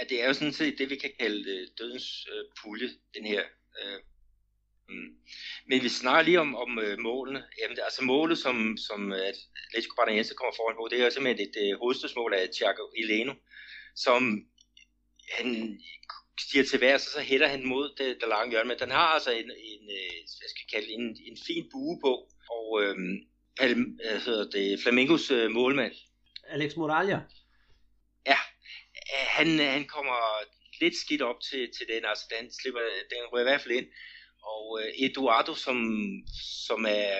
at det er jo sådan set det, vi kan kalde øh, dødens øh, pulje, den her. Øh, mm. Men vi snakker lige om, om øh, målene. Jamen, det, altså målet, som, som øh, Atletico Paranaense kommer foran på, det er jo simpelthen et øh, hovedstødsmål af Thiago Ileno, som han stiger til værs, så, så hætter han mod det, det lange hjørne. Men den har altså en, en øh, hvad skal jeg kalde en, en fin bue på, og øh, Palm, hedder det, Flamingos øh, målmand. Alex Moralla. Ja, han, han kommer lidt skidt op til, til den, altså den, slipper, den rører i hvert fald ind. Og øh, Eduardo, som, som er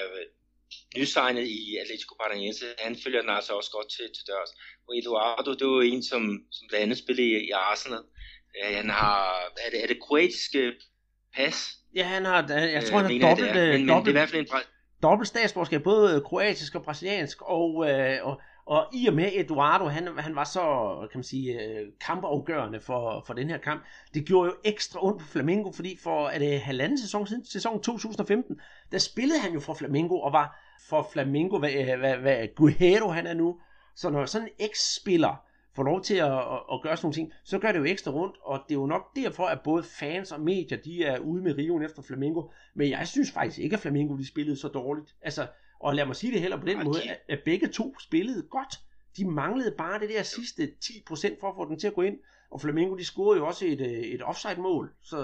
nysignet i Atletico Paranaense, han følger den altså også godt til, til dørs. Og Eduardo, det var en, som, som blandt andet spillede i, i Arsenal. Øh, han har, er det, er det kroatiske pas? Ja, han har, jeg tror, han har dobbelt, det. Men, men dobbelt, det er i hvert fald en dobbelt statsborgerskab, både kroatisk og brasiliansk, og, øh, og, og i og med Eduardo, han, han var så, kan man sige, øh, kampafgørende for, for den her kamp, det gjorde jo ekstra ondt på Flamengo, fordi for er det halvanden sæson siden, sæson 2015, der spillede han jo for Flamengo, og var for Flamengo, hvad, øh, hvad, hvad Guerrero han er nu. Så når sådan en eks-spiller får lov til at, at, at gøre sådan nogle ting, så gør det jo ekstra rundt, og det er jo nok derfor, at både fans og medier, de er ude med riven efter Flamengo, men jeg synes faktisk ikke, at Flamengo de spillede så dårligt. Altså, og lad mig sige det heller på den måde, at, at begge to spillede godt. De manglede bare det der sidste 10% for at få den til at gå ind, og Flamengo de scorede jo også et, øh, et offside-mål, så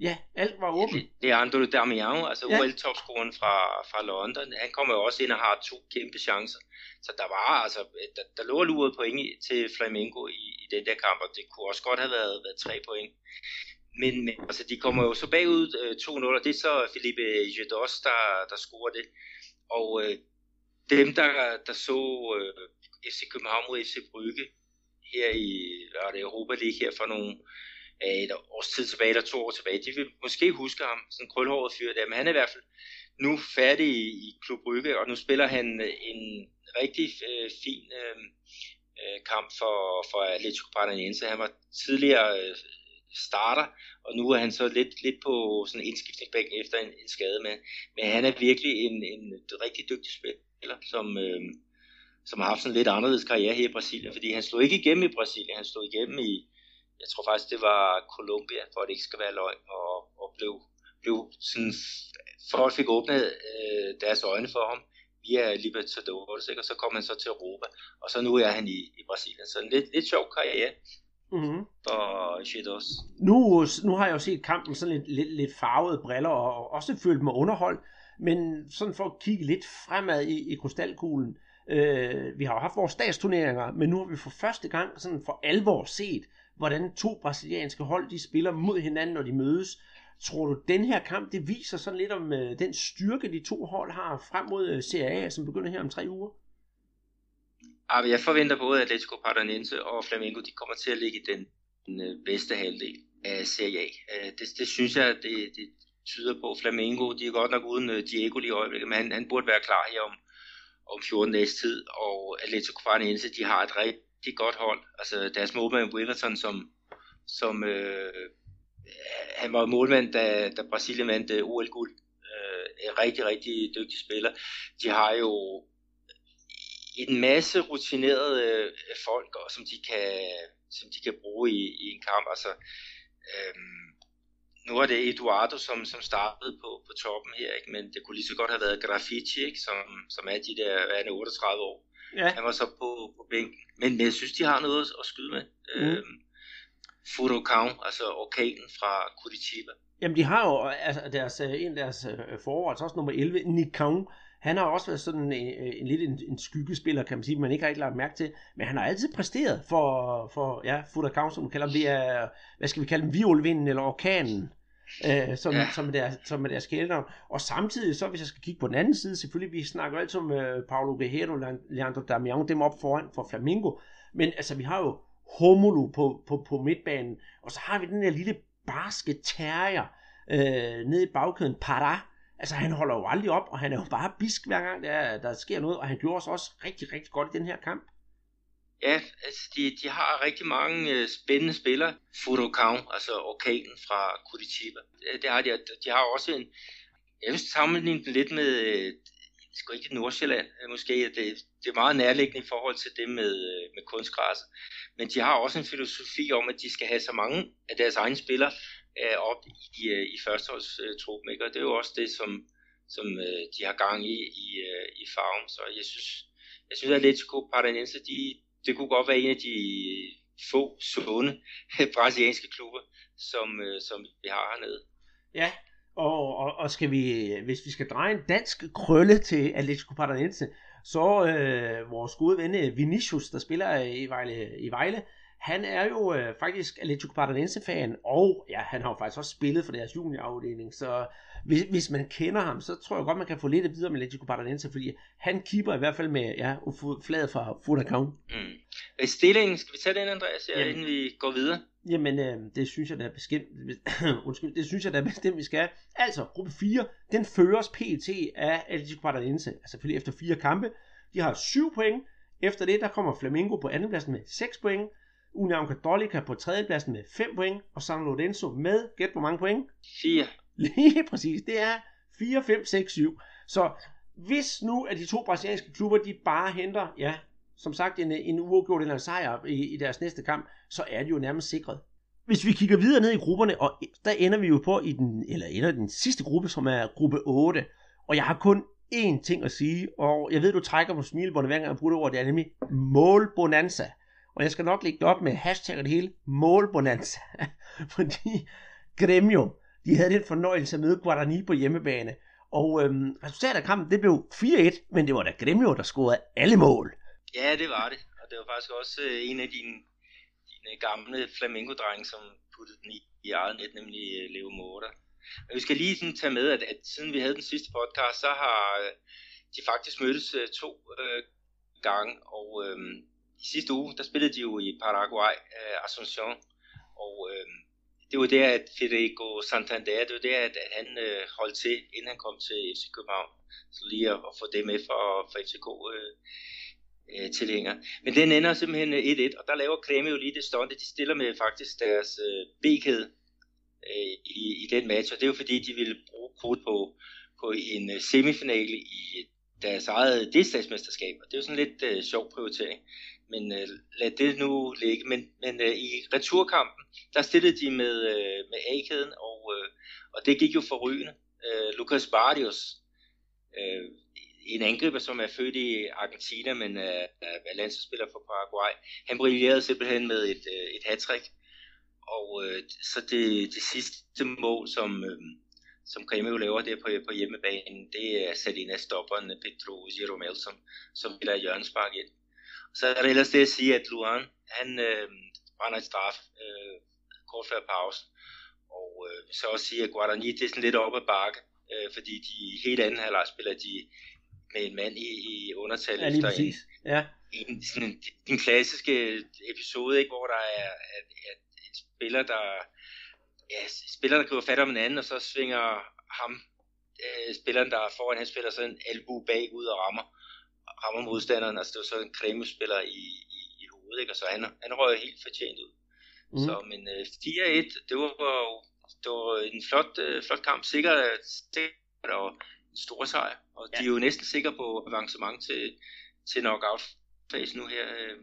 ja, alt var åbent. Ja, det er Andro Damian, altså ja. OL-topscoren fra, fra London, han kommer jo også ind og har to kæmpe chancer. Så der var altså, der, der lå luret point til Flamengo i, i den der kamp, og det kunne også godt have været, været tre point. Men, men altså, de kommer jo så bagud øh, 2-0, og det er så Felipe Jedos, der, der scorer det. Og øh, dem, der, der så øh, FC København mod FC Brygge her i det Europa League her for nogle øh, et års tid tilbage, eller to år tilbage, de vil måske huske ham, sådan en krølhåret fyr der, men han er i hvert fald nu færdig i, i Klub Brygge, og nu spiller han øh, en rigtig øh, fin øh, øh, kamp for, for Atletico Paranaense. Han var tidligere øh, starter, og nu er han så lidt, lidt på sådan en indskiftningsbænk efter en, en skade, med. men han er virkelig en, en rigtig dygtig spiller, som, øh, som har haft sådan en lidt anderledes karriere her i Brasilien, fordi han slog ikke igennem i Brasilien, han slog igennem i, jeg tror faktisk det var Colombia, for at det ikke skal være løgn, og, og blev, blev sådan, folk fik åbnet øh, deres øjne for ham via Libertadores, ikke? og så kom han så til Europa, og så nu er han i, i Brasilien. Så en lidt, lidt sjov karriere mm-hmm. for Cheetos. Nu, nu har jeg jo set kampen sådan lidt, lidt, lidt farvede briller, og også følt mig underholdt, men sådan for at kigge lidt fremad i, i krystalkuglen, øh, vi har jo haft vores statsturneringer, men nu har vi for første gang sådan for alvor set, hvordan to brasilianske hold de spiller mod hinanden, når de mødes. Tror du, den her kamp, det viser sådan lidt om øh, den styrke, de to hold har frem mod øh, Serie A, som begynder her om tre uger? Ah, jeg forventer både Atletico Paranaense og Flamengo, de kommer til at ligge i den, den øh, bedste halvdel af Serie A. Øh, det, det synes jeg, det, det tyder på. Flamengo, de er godt nok uden øh, Diego lige i øjeblikket, men han, han burde være klar her om, om 14 dages tid, og Atletico Paranaense, de har et rigtig godt hold. Altså deres målmand Wilverton, som, som øh, han var målmand, da, da Brasilien vandt OL-guld. Øh, en rigtig, rigtig dygtig spiller. De har jo en masse rutinerede uh, folk, og, som, de kan, som de kan bruge i, i en kamp. Altså, øhm, nu er det Eduardo, som, som startede på, på toppen her, ikke? men det kunne lige så godt have været Graffiti, ikke? Som, som er de der er 38 år. Ja. Han var så på, på bænken. Men, men jeg synes, de har noget at skyde med. Mm. Øhm, Furocão, altså orkanen fra Curitiba. Jamen, de har jo altså, deres, øh, en af deres øh, forwards, også nummer 11, Nikon, Han har også været sådan en, en lidt en, en skyggespiller, kan man sige, man ikke har ikke lagt mærke til. Men han har altid præsteret for, for ja, Fudakavn, som man kalder ham. Det er, hvad skal vi kalde dem, violvinden eller orkanen øh, som, ja. som, er deres, som er deres kælenavn. Og samtidig, så hvis jeg skal kigge på den anden side, selvfølgelig, vi snakker altid om øh, Paulo Guerrero, Leandro Damian, dem op foran for Flamingo, men altså, vi har jo Homolo på, på, på midtbanen, og så har vi den der lille barske terrier øh, nede i bagkæden, Para, Altså, han holder jo aldrig op, og han er jo bare bisk hver gang, der, der sker noget, og han gjorde os også rigtig, rigtig godt i den her kamp. Ja, altså de, de har rigtig mange øh, spændende spillere. Furocão, altså orkanen fra Curitiba. Det har de, de har også en, jeg vil sammenligne den lidt med, øh, sgu ikke Nordsjælland øh, måske, det, det er meget nærliggende i forhold til det med, øh, med kunstgræs. Men de har også en filosofi om, at de skal have så mange af deres egne spillere øh, op i, øh, i førsteholdstruppen, ikke? og det er jo også det, som, som øh, de har gang i i, øh, i farven. Så jeg synes, jeg synes at Atletico Paranaense, de, det kunne godt være en af de få sunde *laughs* brasilianske klubber, som, øh, som vi har hernede. Ja, og, og, og skal vi, hvis vi skal dreje en dansk krølle til Atletico Paranaense, så øh, vores gode ven øh, Vinicius, der spiller i Vejle, i Vejle han er jo øh, faktisk Atletico Paranaense-fan, og ja, han har jo faktisk også spillet for deres juniorafdeling, så hvis, hvis man kender ham, så tror jeg godt, man kan få lidt at vide om Atletico Paranaense, fordi han keeper i hvert fald med ja, fladet fra Furacão. Mm. Stillingen, skal vi tage den, Andreas, ja, inden vi går videre? Jamen, øh, det synes jeg da bestemt, *coughs* undskyld, det synes jeg da bestemt, vi skal. Altså, gruppe 4, den føres PT af Atletico Paranaense, altså selvfølgelig efter fire kampe. De har 7 point. Efter det, der kommer Flamengo på andenpladsen med 6 point. Union Católica på tredjepladsen med 5 point, og San Lorenzo med, gæt hvor mange point? 4. Lige *laughs* præcis, det er 4, 5, 6, 7. Så hvis nu at de to brasilianske klubber, de bare henter, ja, som sagt, en, en uafgjort eller en sejr i, i deres næste kamp, så er de jo nærmest sikret. Hvis vi kigger videre ned i grupperne, og der ender vi jo på i den, eller ender den sidste gruppe, som er gruppe 8. Og jeg har kun én ting at sige, og jeg ved, du trækker på smilebåndet hver gang jeg bruger det ord, det er nemlig målbonanza. Og jeg skal nok lægge det op med hashtag det hele, målbonanza. *laughs* Fordi Gremio, de havde den fornøjelse at møde Guarani på hjemmebane. Og øhm, resultatet af kampen, det blev 4-1, men det var da Gremio, der scorede alle mål. Ja, det var det. Og det var faktisk også øh, en af dine, dine gamle flamingo-drenge, som puttede den i, i eget net, nemlig øh, Leo Morter. Men vi skal lige sådan tage med, at, at siden vi havde den sidste podcast, så har øh, de faktisk mødtes øh, to øh, gange, og øh, i sidste uge, der spillede de jo i Paraguay, uh, Asunción, og uh, det var der, at Federico Santander, det var der, at, at han uh, holdt til, inden han kom til FC København, så lige at, at få det med for, for FCK uh, tilhænger. Men den ender simpelthen 1-1, og der laver Klemme jo lige det stunt, de stiller med faktisk deres øh, B-kæde øh, i, i den match, og det er jo fordi, de ville bruge kode på, på en uh, semifinale i deres eget delstatsmesterskab, og det er jo sådan lidt øh, sjov prioritering men øh, lad det nu ligge. Men, men øh, i returkampen, der stillede de med, øh, med A-kæden, og, øh, og det gik jo forrygende. Øh, Lucas Barrios, øh, en angriber, som er født i Argentina, men øh, er landsspiller for Paraguay, han brillerede simpelthen med et, øh, et hat-trick. Og øh, så det, det sidste mål, som, øh, som Grêmio laver der på, på hjemmebanen, det er sat ind af stopperen Pedro Giromel, som, som spiller hjørnespark ind. Så er det ellers det at sige, at Luan, han øh, brænder et straf øh, kort før pausen. Og øh, så også sige, at Guarani, det er sådan lidt op ad bakke, øh, fordi de helt anden halvleg spiller de med en mand i, i undertal ja, efter en, ja. en, sådan en, en klassiske episode, ikke, hvor der er at, at en spiller, der ja, spiller, der griber fat om en anden, og så svinger ham, øh, spilleren, der er foran, han spiller så en albu bagud og rammer rammer modstanderen, altså det var så en kremespiller i, i, i hovedet, ikke? og så han, han røg helt fortjent ud. Mm. Så, men uh, 4-1, det var jo det var en flot, uh, flot kamp, sikkert, sikkert og en stor sejr, og ja. de er jo næsten sikre på avancement til, til knockout-fasen nu her, uh,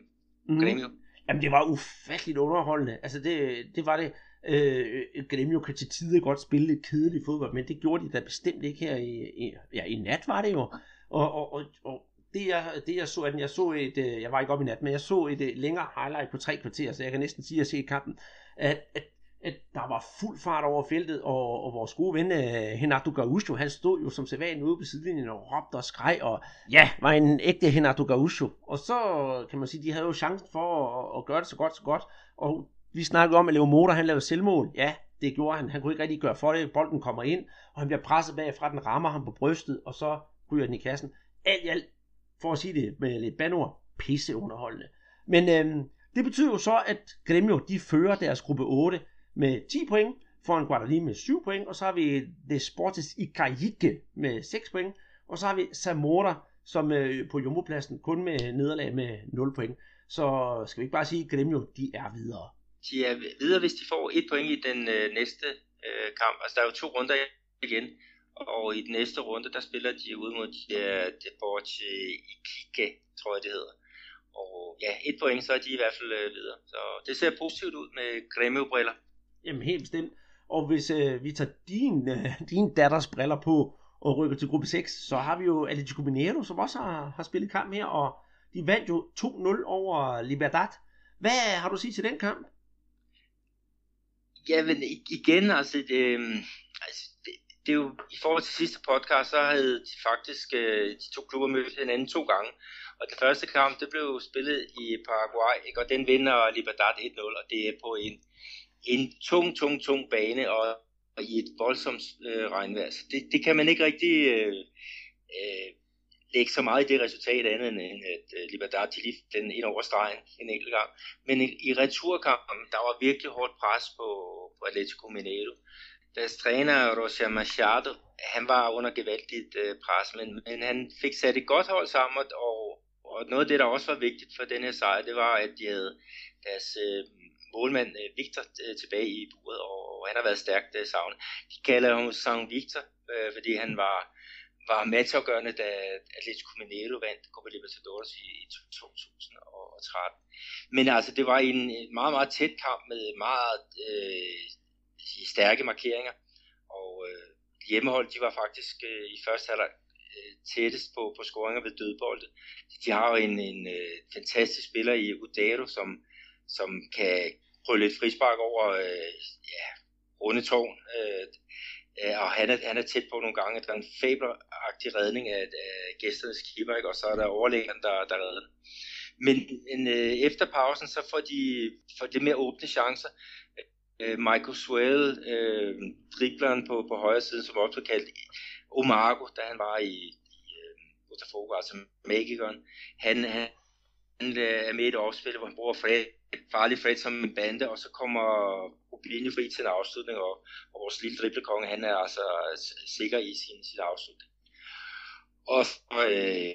mm. Gremio. Jamen det var ufatteligt underholdende, altså det, det var det, Øh, Gremio kan til tider godt spille lidt kedelig fodbold, men det gjorde de da bestemt ikke her i, i, ja, i nat var det jo. Og, og, og, og det jeg, det jeg så, at jeg så et, øh, jeg var ikke op i nat, men jeg så et øh, længere highlight på tre kvarter, så jeg kan næsten sige, at jeg set kampen, at, at, at der var fuld fart over feltet, og, og vores gode ven, uh, Renato Gaúcho, han stod jo som sædvanligt ude på sidelinjen og råbte og skreg, og ja, var en ægte Renato Gaúcho. Og så kan man sige, de havde jo chancen for at, at gøre det så godt, så godt, og vi snakkede om, at Leo Motor, han lavede selvmål. Ja, det gjorde han. Han kunne ikke rigtig gøre for det. Bolden kommer ind, og han bliver presset bagfra, den rammer ham på brystet, og så ryger den i kassen. Alt i alt, for at sige det med lidt banord, pisse underholdende. Men øhm, det betyder jo så, at Gremio, de fører deres gruppe 8 med 10 point, foran Guadalajara med 7 point, og så har vi Desportes Sportes Icajique med 6 point, og så har vi Zamora, som øh, på jumbopladsen kun med nederlag med 0 point. Så skal vi ikke bare sige, at Gremio, de er videre de er videre, hvis de får et point i den øh, næste øh, kamp. Altså, der er jo to runder igen, og i den næste runde, der spiller de ud mod de, uh, Deporte Iquique, tror jeg det hedder. Og ja, et point, så er de i hvert fald øh, videre. Så det ser positivt ud med Grêmio-briller. Jamen helt bestemt. Og hvis øh, vi tager din, øh, din datters briller på og rykker til gruppe 6, så har vi jo Atletico Mineiro, som også har, har spillet kamp her, og de vandt jo 2-0 over Libertad. Hvad har du at sige til den kamp? Ja, men igen, altså, det, altså det, er jo, i forhold til sidste podcast, så havde de faktisk øh, de to klubber mødt hinanden to gange. Og den første kamp, det blev spillet i Paraguay, ikke? og den vinder Libertad 1-0, og det er på en, en tung, tung, tung bane, og, og i et voldsomt øh, regnvejr. Så det, det kan man ikke rigtig øh, øh, lægge så meget i det resultat andet end at øh, Libertad de lige den ind over stregen en enkelt gang. Men i, i returkampen, der var virkelig hårdt pres på, på Atletico Mineiro. Deres træner, Roger Machado, han var under gevaldigt øh, pres, men, men han fik sat et godt hold sammen, og, og noget af det, der også var vigtigt for den her sejr, det var, at de havde deres øh, målmand øh, Victor øh, tilbage i buret, og, og han har været stærkt øh, savnet. De kalder ham San Victor, øh, fordi han var var matchafgørende, da Atletico Mineiro vandt Copa Libertadores i, i 2013. Men altså, det var en meget, meget tæt kamp med meget øh, stærke markeringer, og øh, hjemmehold, de var faktisk øh, i første halvleg øh, tættest på, på scoringer ved dødbolde. De har jo en, en øh, fantastisk spiller i Udero, som, som kan prøve lidt frispark over øh, ja, runde tårn. Øh, øh og han er, han er tæt på nogle gange. Der er en fabelagtig redning af, af gæsternes keeper, ikke? og så er der overlæggeren, der, der redder Men en, øh, efter pausen, så får de, får de mere åbne chancer. Øh, Michael Swell, øh, dribleren på, på højre side, som også blev kaldt Omargo, da han var i, i øh, Botafogo, altså Magikeren. Han, han, han øh, er med i et opspil, hvor han bruger Fred, farlig Fred som en bande, og så kommer Rubinho fri til en afslutning, og, og vores lille driblekonge, han er altså sikker i sin, sin afslutning. Og øh,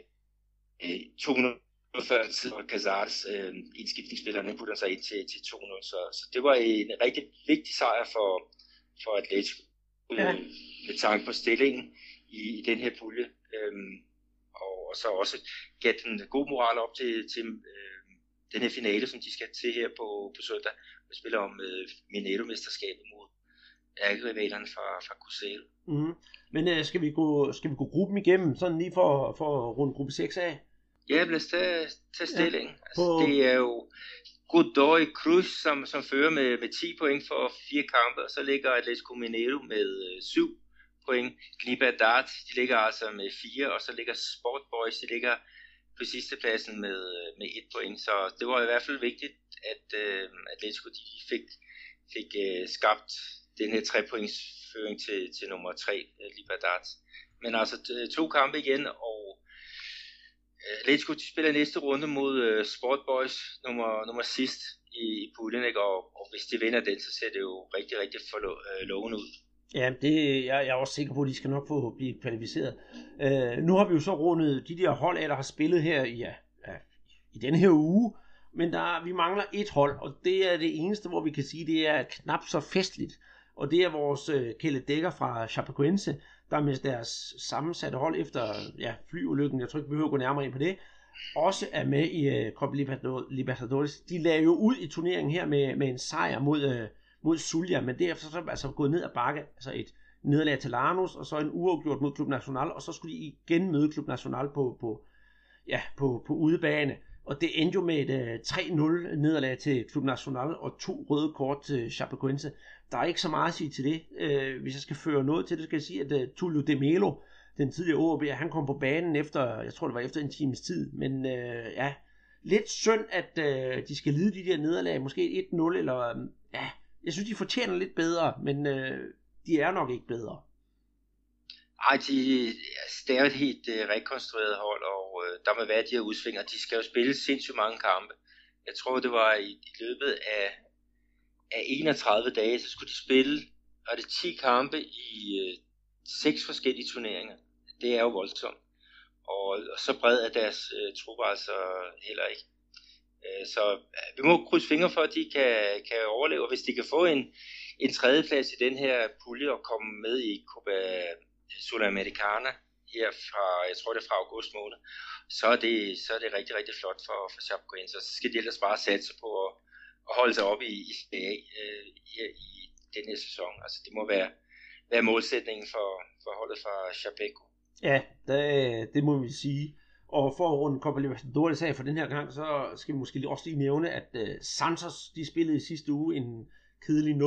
øh, 200 før tid, og Casares øh, indskiftningsspiller, han putter sig ind til, til 200, så, så det var en rigtig vigtig sejr for, for Atletico, øh, ja. med tanke på stillingen i, i den her pulje. Øh, og, og så også gav den god moral op til, til øh, den her finale, som de skal til her på, på søndag. Vi spiller om øh, Mineiro-mesterskabet mod ærkerivalerne fra, fra Cruzeiro. Mm. Men øh, skal, vi gå, skal vi gå gruppen igennem, sådan lige for, for at runde gruppe 6 af? Ja, lad os tage, tage stilling. Ja, på... altså, det er jo Godoy Cruz, som, som fører med, med 10 point for fire kampe, og så ligger Atletico Mineiro med øh, 7 point. Dart, de ligger altså med 4, og så ligger Sport Boys, de ligger på sidste pladsen med, med et point. Så det var i hvert fald vigtigt, at øh, Atletico de fik, fik øh, skabt den her tre points føring til, til nummer 3, øh, Libertad. Men altså to kampe igen, og øh, Atletico de spiller næste runde mod uh, Sport Boys, nummer, nummer sidst i, i puljen, ikke? Og, og hvis de vinder den, så ser det jo rigtig, rigtig for øh, uh, loven ud. Ja, det, jeg, jeg er også sikker på, at de skal nok få blive kvalificeret. Uh, nu har vi jo så rundet de der hold af, der har spillet her i, ja, i denne her uge, men der, vi mangler et hold, og det er det eneste, hvor vi kan sige, det er knap så festligt. Og det er vores uh, Kelle Dækker fra Chapecoense, der med deres sammensatte hold efter ja, flyulykken, jeg tror ikke, vi behøver at gå nærmere ind på det, også er med i uh, Copa Libertadores. De lagde jo ud i turneringen her med, med en sejr mod, uh, mod Sulja, men derefter så er altså gået ned ad bakke, altså et nederlag til Lanus, og så en uafgjort mod Klub National, og så skulle de igen møde Klub National på, på, ja, på, på udebane. Og det endte jo med et øh, uh, 3-0 nederlag til Club Nacional og to røde kort til Chapecoense. Der er ikke så meget at sige til det. Uh, hvis jeg skal føre noget til det, skal jeg sige, at øh, uh, Tulio De Melo, den tidligere OB, han kom på banen efter, jeg tror det var efter en times tid, men uh, ja, lidt synd, at uh, de skal lide de der nederlag, måske 1-0, eller um, ja, jeg synes, de fortjener lidt bedre, men uh, de er nok ikke bedre. Ej, de, altså, det er jo et helt uh, rekonstrueret hold, og uh, der må være de her udsvinger. De skal jo spille sindssygt mange kampe. Jeg tror, det var i, i løbet af, af 31 dage, så skulle de spille, var det 10 kampe i uh, seks forskellige turneringer. Det er jo voldsomt. Og, og så bred er deres uh, trupper altså heller ikke. Uh, så uh, vi må krydse fingre for, at de kan, kan overleve, og hvis de kan få en, en tredjeplads i den her pulje og komme med i Copa Sudamericana her fra, jeg tror det er fra august måned, så er det, så er det rigtig, rigtig flot for, for Chapecoense. Så skal de ellers bare satse på at, at holde sig oppe i, i CA øh, her i den her sæson. Altså det må være, være målsætningen for, for holdet fra Chapeco. Ja, det, det må vi sige. Og for at runde Copa Libertadores af for den her gang, så skal vi måske også lige nævne, at uh, Santos, de spillede i sidste uge en kedelig 0-0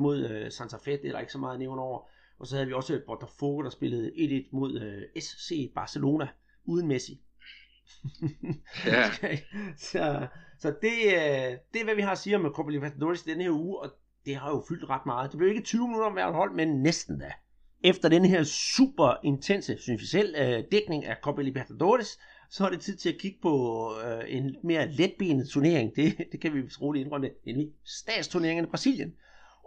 mod uh, Santa Fe, det er der ikke så meget at nævne over. Og så havde vi også Botafogo, der spillede 1-1 mod uh, SC Barcelona uden Messi. *laughs* Ja. *laughs* så så det, uh, det er, hvad vi har at sige om Copa Libertadores denne her uge, og det har jo fyldt ret meget. Det blev ikke 20 minutter om hvert hold, men næsten da. Efter den her super intense, synes vi selv, uh, dækning af Copa Libertadores, så er det tid til at kigge på uh, en mere letbenet turnering. Det, det kan vi roligt indrømme, nemlig statsturneringen i Brasilien.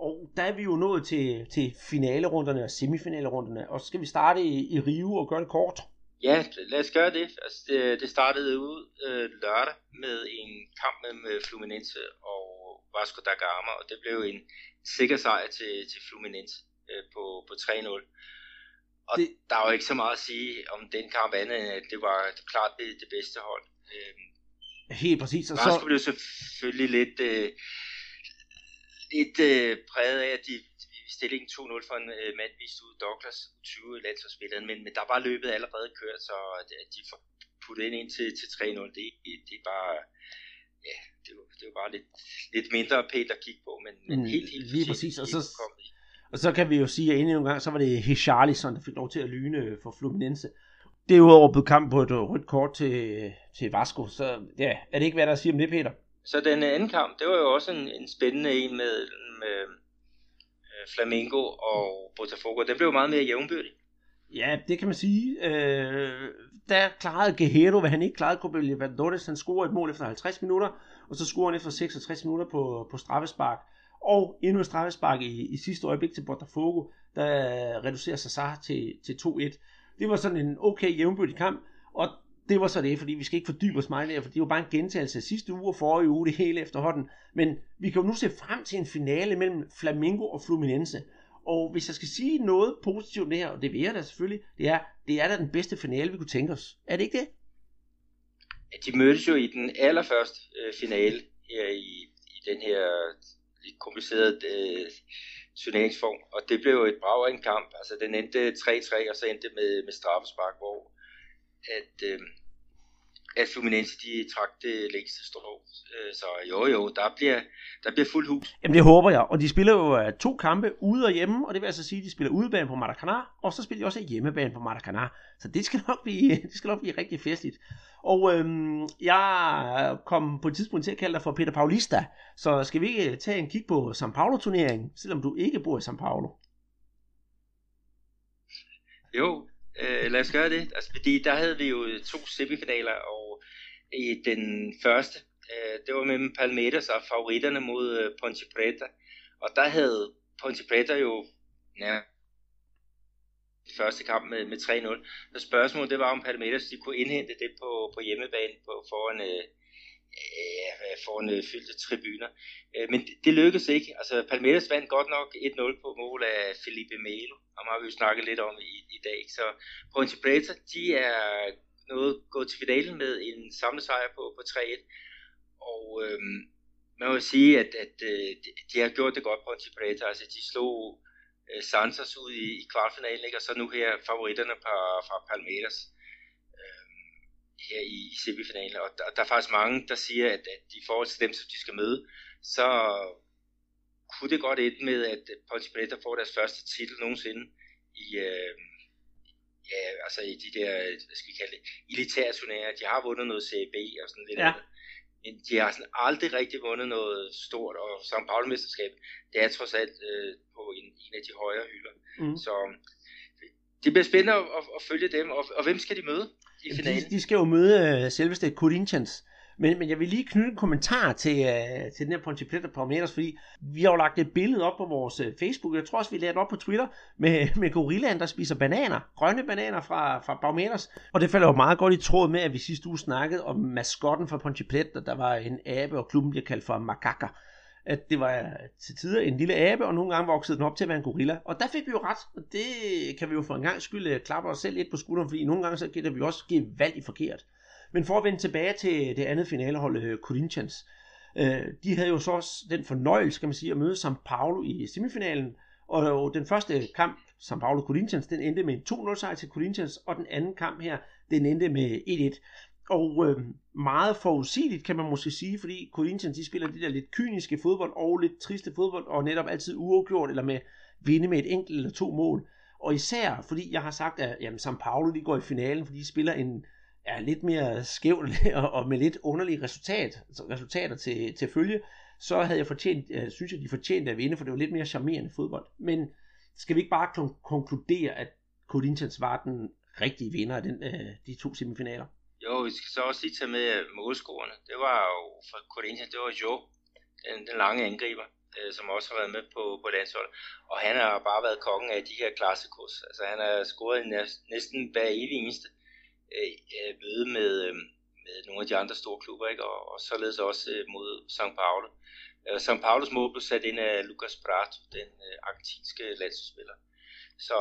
Og der er vi jo nået til, til finalerunderne og semifinalerunderne, og så skal vi starte i, i Rio og gøre det kort. Ja, lad os gøre det. Altså, det, det startede ud øh, lørdag med en kamp mellem Fluminense og Vasco da Gama, og det blev en sikker sejr til, til Fluminense øh, på, på 3-0. Og det, der er jo ikke så meget at sige om den kamp andet, end at det var klart det, det bedste hold. Øh, Helt præcis. Og Vasco så... blev selvfølgelig lidt... Øh, lidt øh, præget af, at de stillingen 2-0 for en øh, mand vist ud, Douglas, 20 landsholdsspilleren, men, men der var løbet allerede kørt, så at de får puttet ind, ind til, til 3-0, det, det, er bare, ja, det var, det var bare lidt, lidt mindre pænt at kigge på, men, men mm, helt, helt lige præcis, og så, og så kan vi jo sige, at endnu en gang, så var det Hicharlison, der fik lov til at lyne for Fluminense. Derudover blev kampen på et rødt kort til, til Vasco, så ja, er det ikke hvad der siger om det, Peter? Så den øh, anden kamp, det var jo også en, en spændende en med, med øh, Flamengo og Botafogo. Den blev meget mere jævnbyrdig. Ja, det kan man sige. Øh, der klarede Guerrero, hvad han ikke klarede Copa Libertadores. Han scorede et mål efter 50 minutter, og så scorede han efter 66 minutter på, på straffespark. Og endnu et straffespark i, i sidste øjeblik til Botafogo, der reducerer sig til, til 2-1. Det var sådan en okay jævnbyrdig kamp, og det var så det, fordi vi skal ikke fordybe os meget der, for det var bare en gentagelse af sidste uge og forrige uge, det hele efterhånden. Men vi kan jo nu se frem til en finale mellem Flamengo og Fluminense. Og hvis jeg skal sige noget positivt det her, og det vil jeg da selvfølgelig, det er, det er da den bedste finale, vi kunne tænke os. Er det ikke det? De mødtes jo i den allerførste øh, finale her i, i den her øh, lidt komplicerede øh, turneringsform, og det blev jo et brag af en kamp. Altså den endte 3-3, og så endte med, med straffespark, hvor at, øh, at Fluminense de trak det længste strå. Øh, så jo jo, der bliver, der bliver fuld hus. Jamen det håber jeg, og de spiller jo uh, to kampe ude og hjemme, og det vil altså sige, at de spiller udebane på Maracanã, og så spiller de også hjemmebane på Maracanã. Så det skal nok blive, *laughs* det skal nok blive rigtig festligt. Og øhm, jeg kom på et tidspunkt til at kalde dig for Peter Paulista, så skal vi ikke tage en kig på São Paulo-turneringen, selvom du ikke bor i São Paulo? Jo, Øh, lad os gøre det. Altså, fordi der havde vi jo to semifinaler, og i den første, øh, det var mellem Palmeiras og favoritterne mod øh, Ponte Preta. Og der havde Ponte Preta jo ja, første kamp med, med 3-0. Så spørgsmålet det var, om Palmeiras de kunne indhente det på, på hjemmebane på, foran, øh, øh, foran øh, fyldte tribuner. Øh, men det, det lykkedes ikke. Altså Palmeiras vandt godt nok 1-0 på mål af Felipe Melo. og har vi jo snakket lidt om i, i dag. Så Ponte Preta, de er noget gået til finalen med en samlet sejr på, på 3-1. Og øh, man må sige, at, at, øh, de har gjort det godt på Ponte Preta. Altså de slog øh, Santos ud i, i kvartfinalen, ikke? og så nu her favoritterne fra, fra Palmeiras. Her i, i semifinalen. Og der, der er faktisk mange, der siger, at, at i forhold til dem, som de skal møde, så kunne det godt ende med, at Ponte Preta får deres første titel nogensinde i, øh, ja, altså i de der, hvad skal vi kalde det, elitære turneringer. De har vundet noget CB og sådan lidt ja. andet. Men de har sådan aldrig rigtig vundet noget stort, og São Paulo-mesterskab, det er trods alt øh, på en, en af de højere hylder. Mm. Så det bliver spændende at, at, at følge dem, og, og hvem skal de møde i finalen? De, de skal jo møde uh, selveste Corinthians, men, men jeg vil lige knytte en kommentar til, uh, til den her Ponte Preta Palmeiras, fordi vi har jo lagt et billede op på vores uh, Facebook, jeg tror også, vi lagde det op på Twitter, med, *laughs* med gorillaen, der spiser bananer, grønne bananer fra, fra Palmeiras. Og det falder jo meget godt i tråd med, at vi sidste uge snakkede om maskotten for Ponte Preta, der var en abe, og klubben bliver kaldt for Macaca at det var øh, til tider en lille abe, og nogle gange voksede den op til at være en gorilla. Og der fik vi jo ret, og det kan vi jo for en gang skyld øh, klappe os selv lidt på skulderen, fordi nogle gange så gætter vi også give valg i forkert. Men for at vende tilbage til det andet finalehold, øh, Corinthians, de havde jo så også den fornøjelse, kan man sige, at møde São Paulo i semifinalen, og den første kamp, São Paulo Corinthians, den endte med en 2-0 sejr til Corinthians, og den anden kamp her, den endte med 1-1. Og øh, meget forudsigeligt kan man måske sige, fordi Corinthians de spiller det der lidt kyniske fodbold og lidt triste fodbold, og netop altid uafgjort eller med vinde med et enkelt eller to mål. Og især fordi jeg har sagt, at jamen, San Paulo de går i finalen, fordi de spiller en ja, lidt mere skæv *laughs* og, og med lidt underlige resultat, altså resultater til, til følge, så havde jeg fortjent, jeg synes jeg, de fortjente at vinde, for det var lidt mere charmerende fodbold. Men skal vi ikke bare konkludere, at Corinthians var den rigtige vinder af den, øh, de to semifinaler? Jo, vi skal så også lige tage med øh, målscorerne. Det var jo for Corinthians, det var Jo, den, den lange angriber, øh, som også har været med på, på landsholdet. Og han har bare været kongen af de her klassikos. Altså han har scoret næsten hver evig eneste øh, øh, møde med, øh, med nogle af de andre store klubber, ikke? Og, og således også øh, mod São Paulo. Øh, São Paulos mål blev sat ind af Lucas Prato, den øh, argentinske landsholdsspiller. Så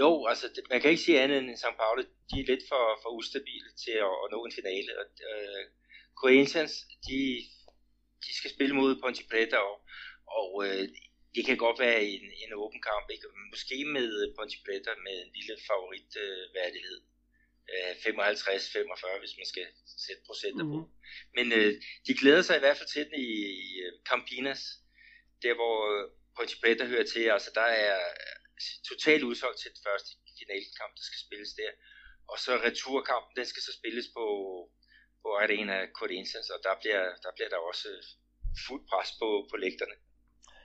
jo, altså man kan ikke sige andet end St. Pauli, de er lidt for, for ustabile til at, at nå en finale. Og, øh, Corinthians, de, de skal spille mod Ponte Preta, og, og øh, det kan godt være en, en åben kamp, ikke? måske med Ponte Preta med en lille favoritværdighed. Øh, 55-45, hvis man skal sætte procenter mm-hmm. på. Mhm. Men øh, de glæder sig i hvert fald til den i, i øh, Campinas, der hvor Ponte Preta hører til. Altså der er totalt udsolgt til den første finalkamp, der skal spilles der. Og så returkampen, den skal så spilles på, på Arena Corinthians, og der bliver, der bliver der også fuld pres på, på lægterne.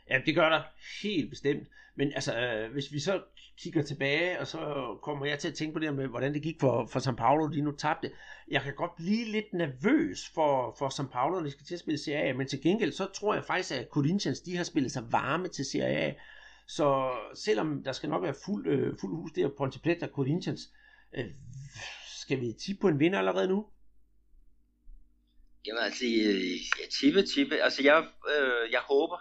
Ja, det gør der helt bestemt. Men altså, øh, hvis vi så kigger tilbage, og så kommer jeg til at tænke på det med, hvordan det gik for, for São Paulo, de nu tabte. Jeg kan godt blive lidt nervøs for, for São Paulo, når de skal til at spille Serie A, men til gengæld, så tror jeg faktisk, at Corinthians, de har spillet sig varme til Serie A. Så selvom der skal nok være fuld, øh, fuld hus der på og Corinthians, øh, skal vi tippe på en vinder allerede nu? Jamen altså, jeg tippe, tippe. Altså jeg, øh, jeg håber,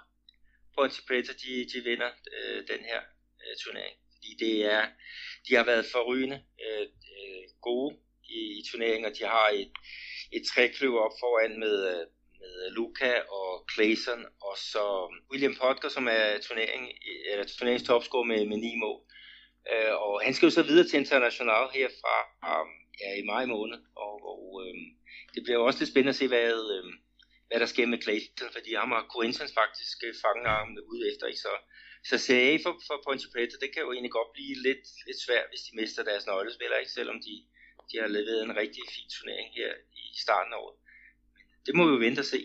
Ponte de, de vinder øh, den her øh, turnering. Fordi det er, de har været forrygende øh, øh, gode i, i turneringen, og de har et, et trækløv op foran med, øh, med øh, Luca og Clayson, og så um, William Potker, som er turnering, eller turneringstopscore med, med 9 mål. Øh, og han skal jo så videre til International her fra um, ja, i maj måned, og, og øhm, det bliver også lidt spændende at se, hvad, øhm, hvad der sker med Clayton, fordi ham har Corinthians faktisk fanger fanget ham ud efter, ikke? Så, så CA for, for Ponte Preta, det kan jo egentlig godt blive lidt, lidt svært, hvis de mister deres nøglespillere, ikke? selvom de, de har leveret en rigtig fin turnering her i starten af året det må vi jo vente og se.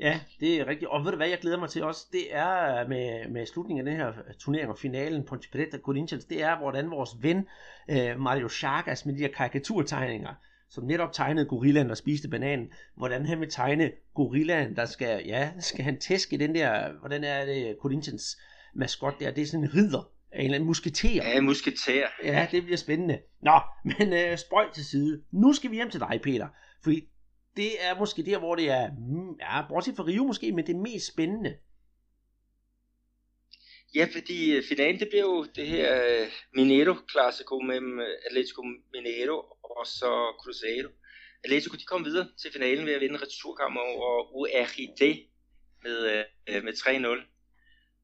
Ja, det er rigtigt. Og ved du hvad, jeg glæder mig til også, det er med, med slutningen af den her turnering og finalen på Preta Corinthians, det er, hvordan vores ven øh, Mario Chagas med de her karikaturtegninger, som netop tegnede gorillaen, der spiste bananen, hvordan han vil tegne gorillaen, der skal, ja, skal han tæske den der, hvordan er det Corinthians maskot der, det er sådan en ridder, en eller anden musketer. Ja, musketer. Ja, det bliver spændende. Nå, men øh, spøj til side. Nu skal vi hjem til dig, Peter. Fordi det er måske der, hvor det er, mm, ja, bortset fra Rio måske, men det mest spændende. Ja, fordi øh, finalen, det bliver jo det her uh, Mineiro Classico mellem uh, Atletico Mineiro og så Cruzeiro. Atletico, de kom videre til finalen ved at vinde returkamp over URIT med, med 3-0.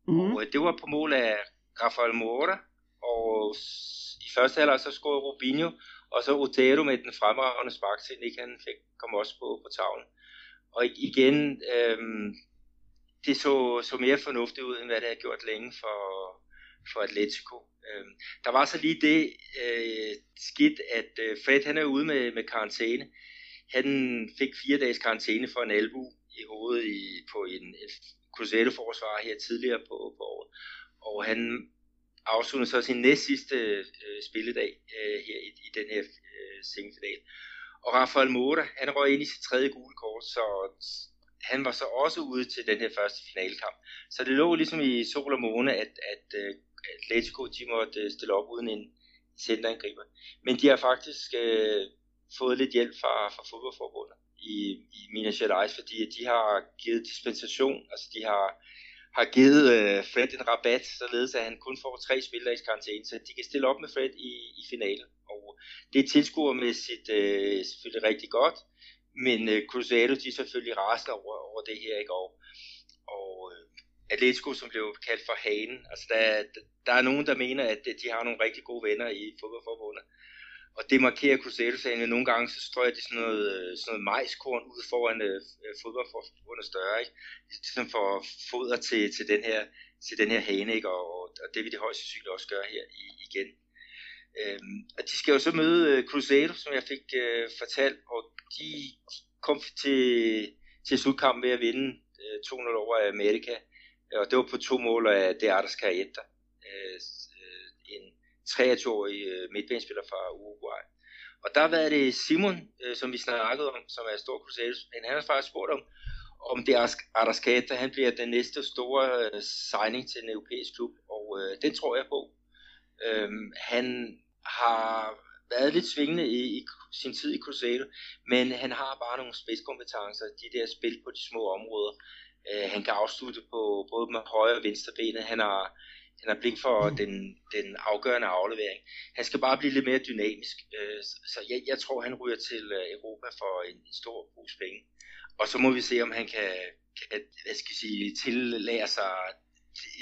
Mm. Og det var på mål af Rafael Moura, og i første halvleg så scorede Rubinho, og så Otero med den fremragende sparkteknik, han fik, kom også på, på tavlen. Og igen, øhm, det så, så mere fornuftigt ud, end hvad det har gjort længe for, for Atletico. Øhm, der var så lige det øh, skidt, at øh, Fred han er ude med, med karantæne. Han fik fire dages karantæne for en albu i hovedet i, på en, en Cruzeiro-forsvar her tidligere på, på året. Og han afslutter så sin næstsidste øh, spilledag øh, her i, i den her øh, semifinal. Og Rafael Mota, han røg ind i sit tredje gule kort, så han var så også ude til den her første finalkamp. Så det lå ligesom i sol og måne, at, at øh, Atletico de måtte øh, stille op uden en centerangriber. Men de har faktisk øh, fået lidt hjælp fra, fra fodboldforbundet i, i Minas Gerais, fordi de har givet dispensation, altså de har, har givet øh, Fred en rabat, således at han kun får tre spillere i karantæne, så de kan stille op med Fred i, i finalen. Og det tilskuermæssigt øh, selvfølgelig rigtig godt, men øh, Cruzado de er selvfølgelig rasende over, over det her, ikke? Og, og øh, Atletico, som blev kaldt for Hanen, altså der, der er nogen, der mener, at øh, de har nogle rigtig gode venner i fodboldforbundet. Og det markerer Cruzeiro-sagen nogle gange, så strøger de sådan noget, øh, sådan noget majskorn ud foran øh, øh fodboldforbundet større, ikke? Ligesom for foder til, til, den her, til den her hane, ikke? Og, og det vil de højst sandsynligt også gøre her i, igen. Øhm, og de skal jo så møde øh, Cruzeiro, som jeg fik øh, fortalt, og de kom til, til slutkampen ved at vinde øh, 2-0 over Amerika, og det var på to mål af De Artes Carrieta, Øh, 23-årig øh, midtbanespiller fra Uruguay. Og der har været det Simon, øh, som vi snakkede om, som er stor Cruzeiro, han har faktisk spurgt om, om det Arrascata, han bliver den næste store øh, signing til en europæisk klub, og øh, den tror jeg på. Øhm, han har været lidt svingende i, i sin tid i Cruzeiro, men han har bare nogle spidskompetencer, de der spil på de små områder. Øh, han kan afslutte på både med højre og venstre benet. Han har, han har blik for mm. den, den afgørende aflevering. Han skal bare blive lidt mere dynamisk. Øh, så jeg, jeg tror, han ryger til øh, Europa for en, en stor pose penge. Og så må vi se, om han kan, kan hvad skal jeg sige, tillære sig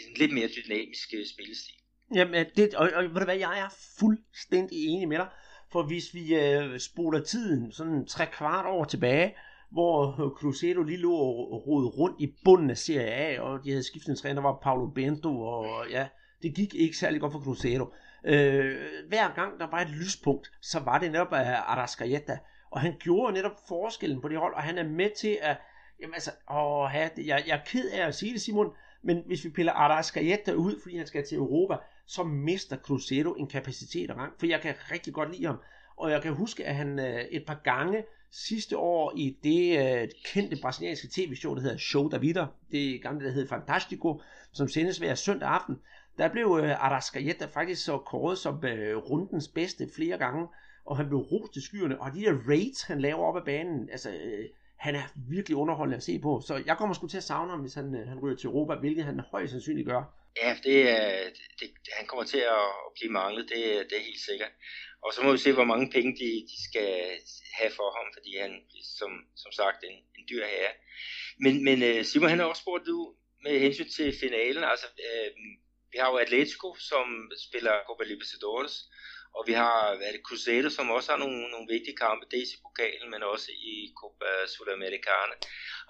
en lidt mere dynamisk øh, spillestil. Jamen, det, og, og ved du hvad, jeg er fuldstændig enig med dig. For hvis vi øh, spoler tiden sådan tre kvart år tilbage, hvor Cruzeiro lige lå og rode rundt i bunden af Serie A, og de havde skiftet en træner, der var Paulo Bento, og ja, det gik ikke særlig godt for Cruzeiro. Øh, hver gang der var et lyspunkt, så var det netop af Arrascaeta, og han gjorde netop forskellen på det hold, og han er med til at, jamen altså, åh, jeg, jeg er ked af at sige det, Simon, men hvis vi piller Arrascaeta ud, fordi han skal til Europa, så mister Cruzeiro en kapacitet og rang, for jeg kan rigtig godt lide ham. Og jeg kan huske, at han øh, et par gange sidste år i det øh, kendte brasilianske tv-show, der hedder Show da Vida, det gamle, der hedder Fantastico, som sendes hver søndag aften, der blev øh, Arrascaeta faktisk så kåret som øh, rundens bedste flere gange, og han blev rost til skyerne, og de der raids, han laver op ad banen, altså, øh, han er virkelig underholdende at se på, så jeg kommer sgu til at savne ham, hvis han, øh, han ryger til Europa, hvilket han højst sandsynligt gør. Ja, det er, det, han kommer til at blive manglet, det, det er helt sikkert. Og så må vi se, hvor mange penge de, de skal have for ham, fordi han som, som sagt en, en dyr herre. Men, men øh, Simon, han har også spurgt du med hensyn til finalen. Altså, øh, vi har jo Atletico, som spiller Copa Libertadores, og vi har hvad det, Cruzeiro, som også har nogle, nogle vigtige kampe, dels i pokalen, men også i Copa Sudamericana.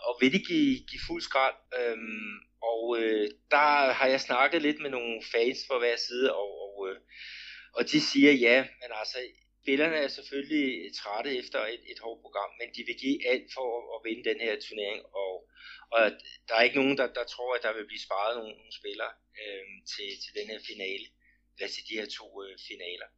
Og vil de give, give fuld skrald? Øhm, og øh, der har jeg snakket lidt med nogle fans fra hver side, og, og, øh, og de siger ja, men altså, spillerne er selvfølgelig trætte efter et, et hårdt program, men de vil give alt for at, at vinde den her turnering, og, og der er ikke nogen, der, der tror, at der vil blive sparet nogle, nogle spillere øh, til, til den her finale, eller til de her to øh, finaler.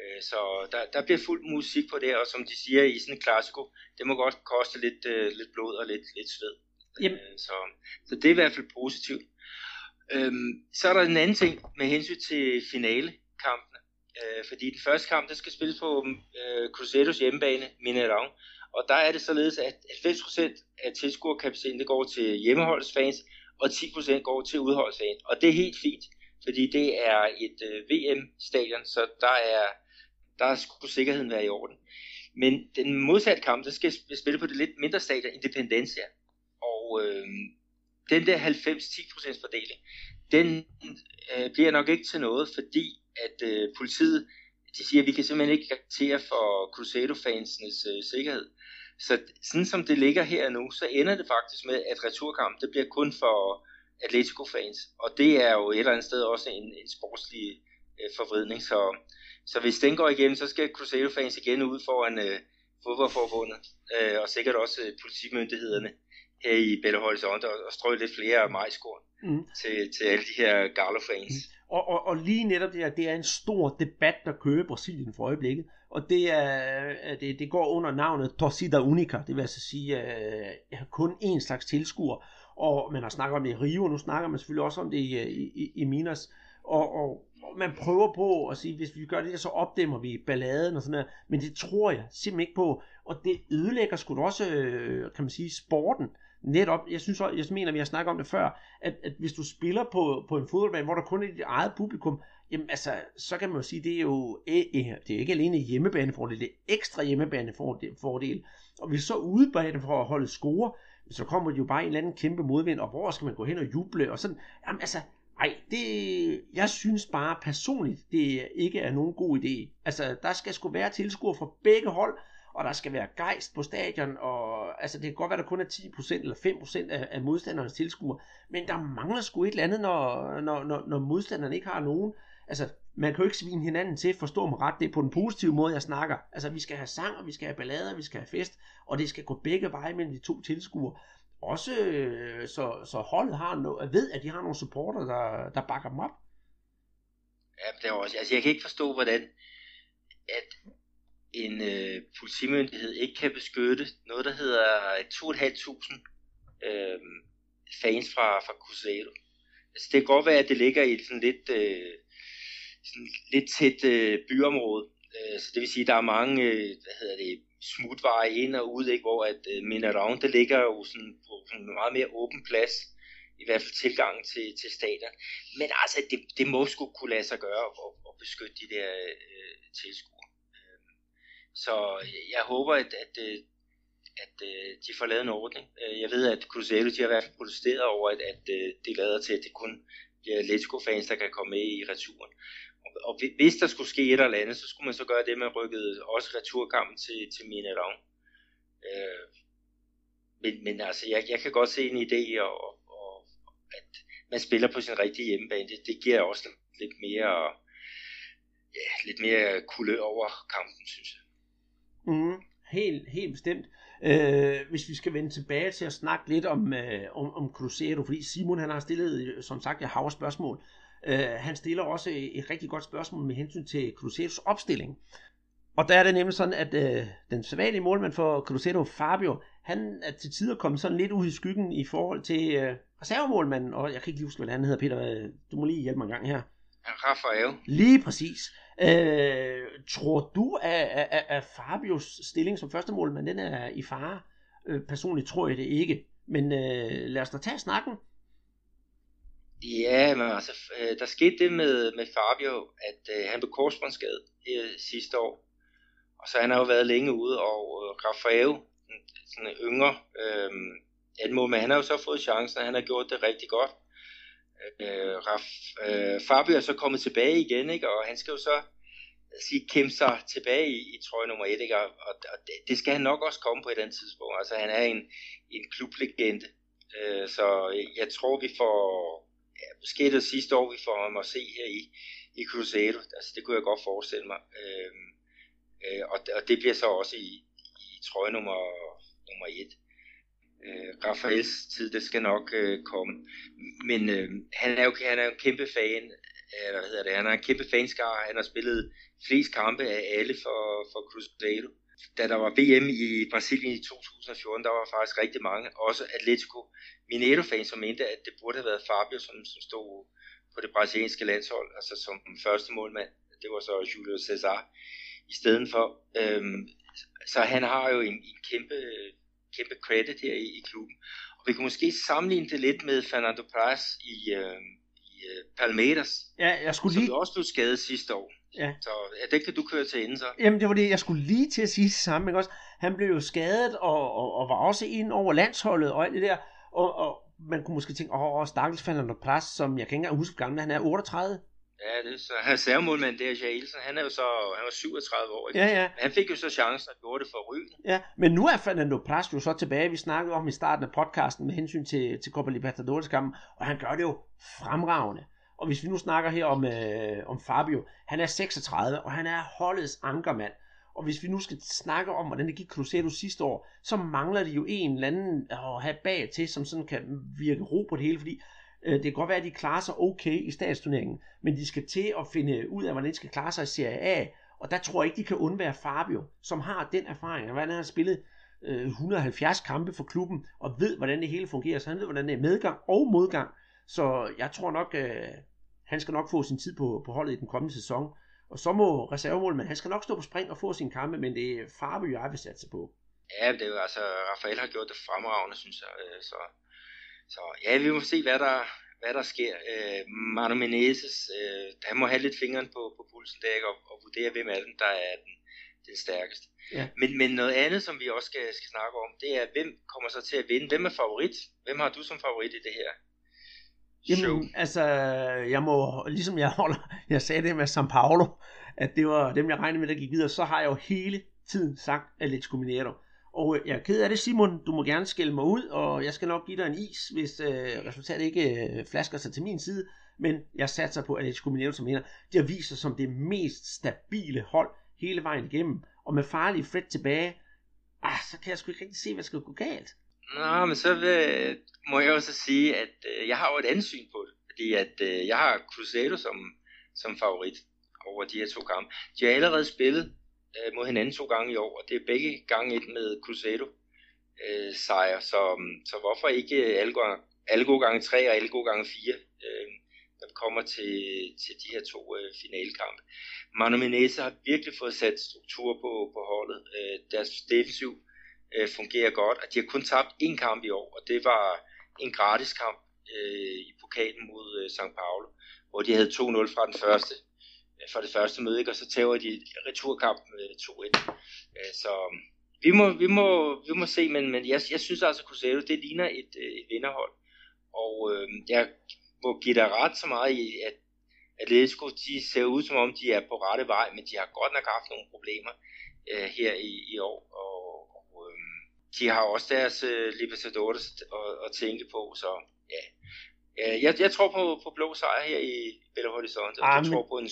Øh, så der, der bliver fuld musik på det, og som de siger i sådan en klassiko, det må godt koste lidt, øh, lidt blod og lidt, lidt sved. Jamen. Øh, så, så det er i hvert fald positivt. Øhm, så er der en anden ting med hensyn til kampene. Øh, fordi den første kamp, den skal spilles på øh, Cruzeiros hjemmebane, Mineirão. Og der er det således, at 90% af tilskuerkapaciteten det går til hjemmeholdsfans, og 10% går til udholdsfans. Og det er helt fint, fordi det er et øh, VM-stadion, så der er, der skulle sikkerheden være i orden. Men den modsatte kamp, der skal spille på det lidt mindre stadion, Independencia. Og øh, den der 90-10% fordeling, den øh, bliver nok ikke til noget, fordi at øh, politiet de siger, at vi kan simpelthen ikke garantere for Cruzeiro-fansenes øh, sikkerhed. Så sådan som det ligger her nu, så ender det faktisk med, at returkamp, det bliver kun for Atletico-fans. Og det er jo et eller andet sted også en, en sportslig øh, forvridning. Så, så hvis den går igennem, så skal Cruzeiro-fans igen ud foran øh, fodboldforbundet, øh, og sikkert også øh, politimyndighederne her i Belo Horizonte, og, og strø lidt flere majskorn mm. til, til alle de her Galo-fans. Mm. Og, og, og lige netop det her, det er en stor debat, der kører i Brasilien for øjeblikket. Og det, er, øh, det, det går under navnet Torcida Unica, det vil altså sige uh, kun én slags tilskuer. Og man har snakket om det i Rio, og nu snakker man selvfølgelig også om det i, øh, i, i Minas. Og, og man prøver på at sige, hvis vi gør det, så opdæmmer vi balladen og sådan noget. Men det tror jeg simpelthen ikke på. Og det ødelægger sgu da også, kan man sige, sporten netop, jeg synes også, jeg mener, vi har snakket om det før, at, at hvis du spiller på, på en fodboldbane, hvor der kun er dit eget publikum, jamen altså, så kan man jo sige, det er jo det er ikke alene hjemmebanefordel, det er ekstra hjemmebanefordel. Og hvis så udebane for at holde score, så kommer det jo bare en eller anden kæmpe modvind, og hvor skal man gå hen og juble, og sådan, jamen altså, ej, det, jeg synes bare personligt, det ikke er nogen god idé. Altså, der skal sgu være tilskuer fra begge hold, og der skal være gejst på stadion, og altså det kan godt være, der kun er 10% eller 5% af, af modstandernes tilskuere, men der mangler sgu et eller andet, når, når, når, når modstanderen ikke har nogen. Altså, man kan jo ikke svine hinanden til, forstå mig ret, det er på den positive måde, jeg snakker. Altså, vi skal have sang, og vi skal have ballader, vi skal have fest, og det skal gå begge veje mellem de to tilskuere. Også øh, så, så holdet har noget, ved, at de har nogle supporter, der, der bakker dem op. Ja, det er også, altså jeg kan ikke forstå, hvordan at en øh, politimyndighed ikke kan beskytte noget, der hedder 2.500 øh, fans fra, fra Cruzeiro. Altså, det kan godt være, at det ligger i sådan lidt, øh, sådan lidt tæt øh, byområde. Øh, så det vil sige, at der er mange øh, hvad hedder det, smutveje ind og ud, ikke? hvor at øh, Minarão, det ligger jo sådan på sådan en meget mere åben plads, i hvert fald tilgangen til, til stater. Men altså, det, det må sgu kunne lade sig gøre at, at beskytte de der øh, tilskuere. Så øh, jeg håber, at, at, øh, at, at de får lavet en ordning. Jeg ved, at Cruzeiro de har i hvert fald protesteret over, at, at det lader til, at det kun bliver Atletico-fans, der kan komme med i returen. Og, og hvis der skulle ske et eller andet, så skulle man så gøre det, man rykkede også returkampen til, til Minerong. Øh, men, men altså, jeg, jeg kan godt se en idé, og, og, at man spiller på sin rigtige hjemmebane. Det, det giver også lidt mere, ja, lidt mere kulør over kampen, synes jeg. Mm, helt, helt bestemt. Øh, hvis vi skal vende tilbage til at snakke lidt om, øh, om, om Cruzeiro, fordi Simon han har stillet, som sagt, et hav spørgsmål. Øh, han stiller også et, et rigtig godt spørgsmål med hensyn til Cruzeiros opstilling. Og der er det nemlig sådan, at øh, den sædvanlige målmand for Cruzeiro, Fabio, han er til tider kommet sådan lidt ud i skyggen i forhold til øh, reservemålmanden, og jeg kan ikke lige huske, hvad han hedder, Peter. Du må lige hjælpe mig en gang her. Rafael. Lige præcis. Øh, tror du, at, at, at Fabios stilling som første men den er i fare? Øh, personligt tror jeg det ikke. Men øh, lad os da tage snakken. Ja, men altså, øh, der skete det med, med Fabio, at øh, han blev korsbåndsskadet øh, sidste år. Og så han har jo været længe ude, og øh, Rafael, sådan en yngre øh, anmål, han har jo så fået chancen, og han har gjort det rigtig godt. Øh, Raf, øh, Fabio er så kommet tilbage igen, ikke? og han skal jo så øh, sige, kæmpe sig tilbage i, i trøje nummer et, ikke? og, og, og det, det skal han nok også komme på et andet tidspunkt. Altså han er en, en klublegende, øh, så jeg tror vi får, ja, måske det sidste år vi får ham at se her i, i Cruzeiro, altså det kunne jeg godt forestille mig. Øh, øh, og, og det bliver så også i, i trøje nummer, nummer et øh, Rafaels tid, det skal nok øh, komme. Men øh, han er jo han er jo en kæmpe fan, øh, hvad hedder det, han er en kæmpe fanskar, han har spillet flest kampe af alle for, for Cruzeiro. Da der var VM i Brasilien i 2014, der var faktisk rigtig mange, også Atletico Mineiro-fans, som mente, at det burde have været Fabio, som, som stod på det brasilianske landshold, altså som første målmand. Det var så Julio Cesar i stedet for. Øhm, så han har jo en, en kæmpe kæmpe credit her i, i klubben. Og vi kan måske sammenligne det lidt med Fernando Praz i, øh, i øh, Palmeiras, ja, jeg skulle lige... som også blev skadet sidste år. Ja. Så ja, det kan du køre til ende så. Jamen det var det, jeg skulle lige til at sige det samme. Ikke også? Han blev jo skadet og, og, og var også ind over landsholdet og alt det der. Og, og man kunne måske tænke, åh, stakkels Fernando Praz, som jeg kan ikke engang huske gammel, han er 38. Ja, det er så reservemålmand der, Jailson, han er jo så han var 37 år, ikke? Ja, ja. Han fik jo så chancen og gjorde det for Ryn. Ja, men nu er Fernando Pras jo så tilbage. Vi snakkede om i starten af podcasten med hensyn til, til Copa Libertadores kampen, og han gør det jo fremragende. Og hvis vi nu snakker her om, øh, om Fabio, han er 36, og han er holdets ankermand. Og hvis vi nu skal snakke om, hvordan det gik Cruzeiro sidste år, så mangler det jo en eller anden at have bag til, som sådan kan virke ro på det hele, fordi Øh, det kan godt være, at de klarer sig okay i statsturneringen, men de skal til at finde ud af, hvordan de skal klare sig i Serie A, og der tror jeg ikke, de kan undvære Fabio, som har den erfaring, hvordan han har spillet øh, 170 kampe for klubben, og ved, hvordan det hele fungerer, så han ved, hvordan det er medgang og modgang, så jeg tror nok, øh, han skal nok få sin tid på, på holdet i den kommende sæson. Og så må reservemålmanden, han skal nok stå på spring og få sin kampe, men det er Fabio, jeg vil satse på. Ja, det er jo altså, Rafael har gjort det fremragende, synes jeg. Øh, så, så ja, vi må se, hvad der, hvad der sker. Øh, Manu Menezes, øh, han må have lidt fingeren på, på pulsen der, og, og vurdere, hvem af dem, der er den, den stærkeste. Ja. Men, men noget andet, som vi også skal, skal snakke om, det er, hvem kommer så til at vinde? Hvem er favorit? Hvem har du som favorit i det her? Jamen, show. altså, jeg må, ligesom jeg holder, *laughs* jeg sagde det med San Paulo, at det var dem, jeg regnede med, der gik videre, så har jeg jo hele tiden sagt Atletico Mineiro. Og jeg er ked af det, Simon. Du må gerne skælde mig ud, og jeg skal nok give dig en is, hvis øh, resultatet ikke øh, flasker sig til min side. Men jeg satser på Atletico Mineiro som vinder. De har vist sig som det mest stabile hold hele vejen igennem. Og med farlige Fred tilbage, ah, så kan jeg sgu ikke rigtig se, hvad skal gå galt. Nå, men så vil, må jeg også sige, at øh, jeg har jo et andet syn på det. Fordi at øh, jeg har Cruzeiro som, som favorit over de her to kampe. De har allerede spillet øh, mod hinanden to gange i år, og det er begge gange et med Cruzeiro øh, sejr. Så, så hvorfor ikke alle, gange, alle gode gange tre og alle gode gange fire, øh, når vi kommer til, til de her to øh, finalekampe. Manu Menezes har virkelig fået sat struktur på, på holdet. Øh, deres defensiv øh, fungerer godt, og de har kun tabt én kamp i år, og det var en gratis kamp øh, i pokalen mod øh, St. Paulo, hvor de havde 2-0 fra den første, øh, fra det første møde, ikke? og så tager de returkamp med 2-1. Øh, så vi må, vi må, vi må se, men, men jeg, jeg synes altså, at Cruzeiro, det ligner et, øh, et vinderhold. Og øh, jeg må give dig ret så meget i, at Atletico, de ser ud som om, de er på rette vej, men de har godt nok haft nogle problemer øh, her i, i år. Og de har også deres øh, Libertadores at, at tænke på, så ja. Jeg, jeg tror på, på blå sejr her i Belo Horizonte, og jeg tror på en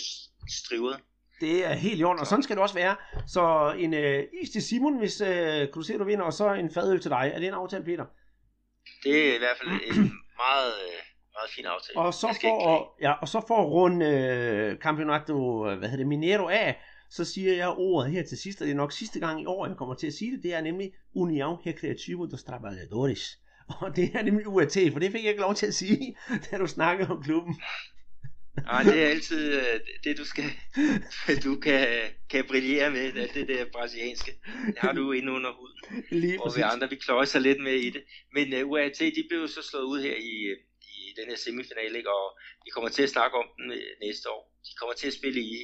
strivet. Det er helt i orden, og sådan skal det også være. Så en øh, is til Simon, hvis øh, du vinder, og så en fadøl til dig. Er det en aftale, Peter? Det er i hvert fald en *clears throat* meget, øh, meget fin aftale. Og så for, ja, og så for at runde øh, Campeonato, hvad hedder det, Minero af, så siger jeg ordet her til sidst, og det er nok sidste gang i år, jeg kommer til at sige det, det er nemlig União Recreativo dos Trabalhadores. Og det er nemlig UAT, for det fik jeg ikke lov til at sige, *laughs* da du snakkede om klubben. Nej, det er altid øh, det, du skal, *laughs* du kan, kan brillere med, alt det der brasilianske. Det har du inde under huden. Lige og vi andre, vi kløjer lidt med i det. Men uh, øh, UAT, de blev så slået ud her i, i den her semifinale, ikke? og vi kommer til at snakke om den øh, næste år. De kommer til at spille i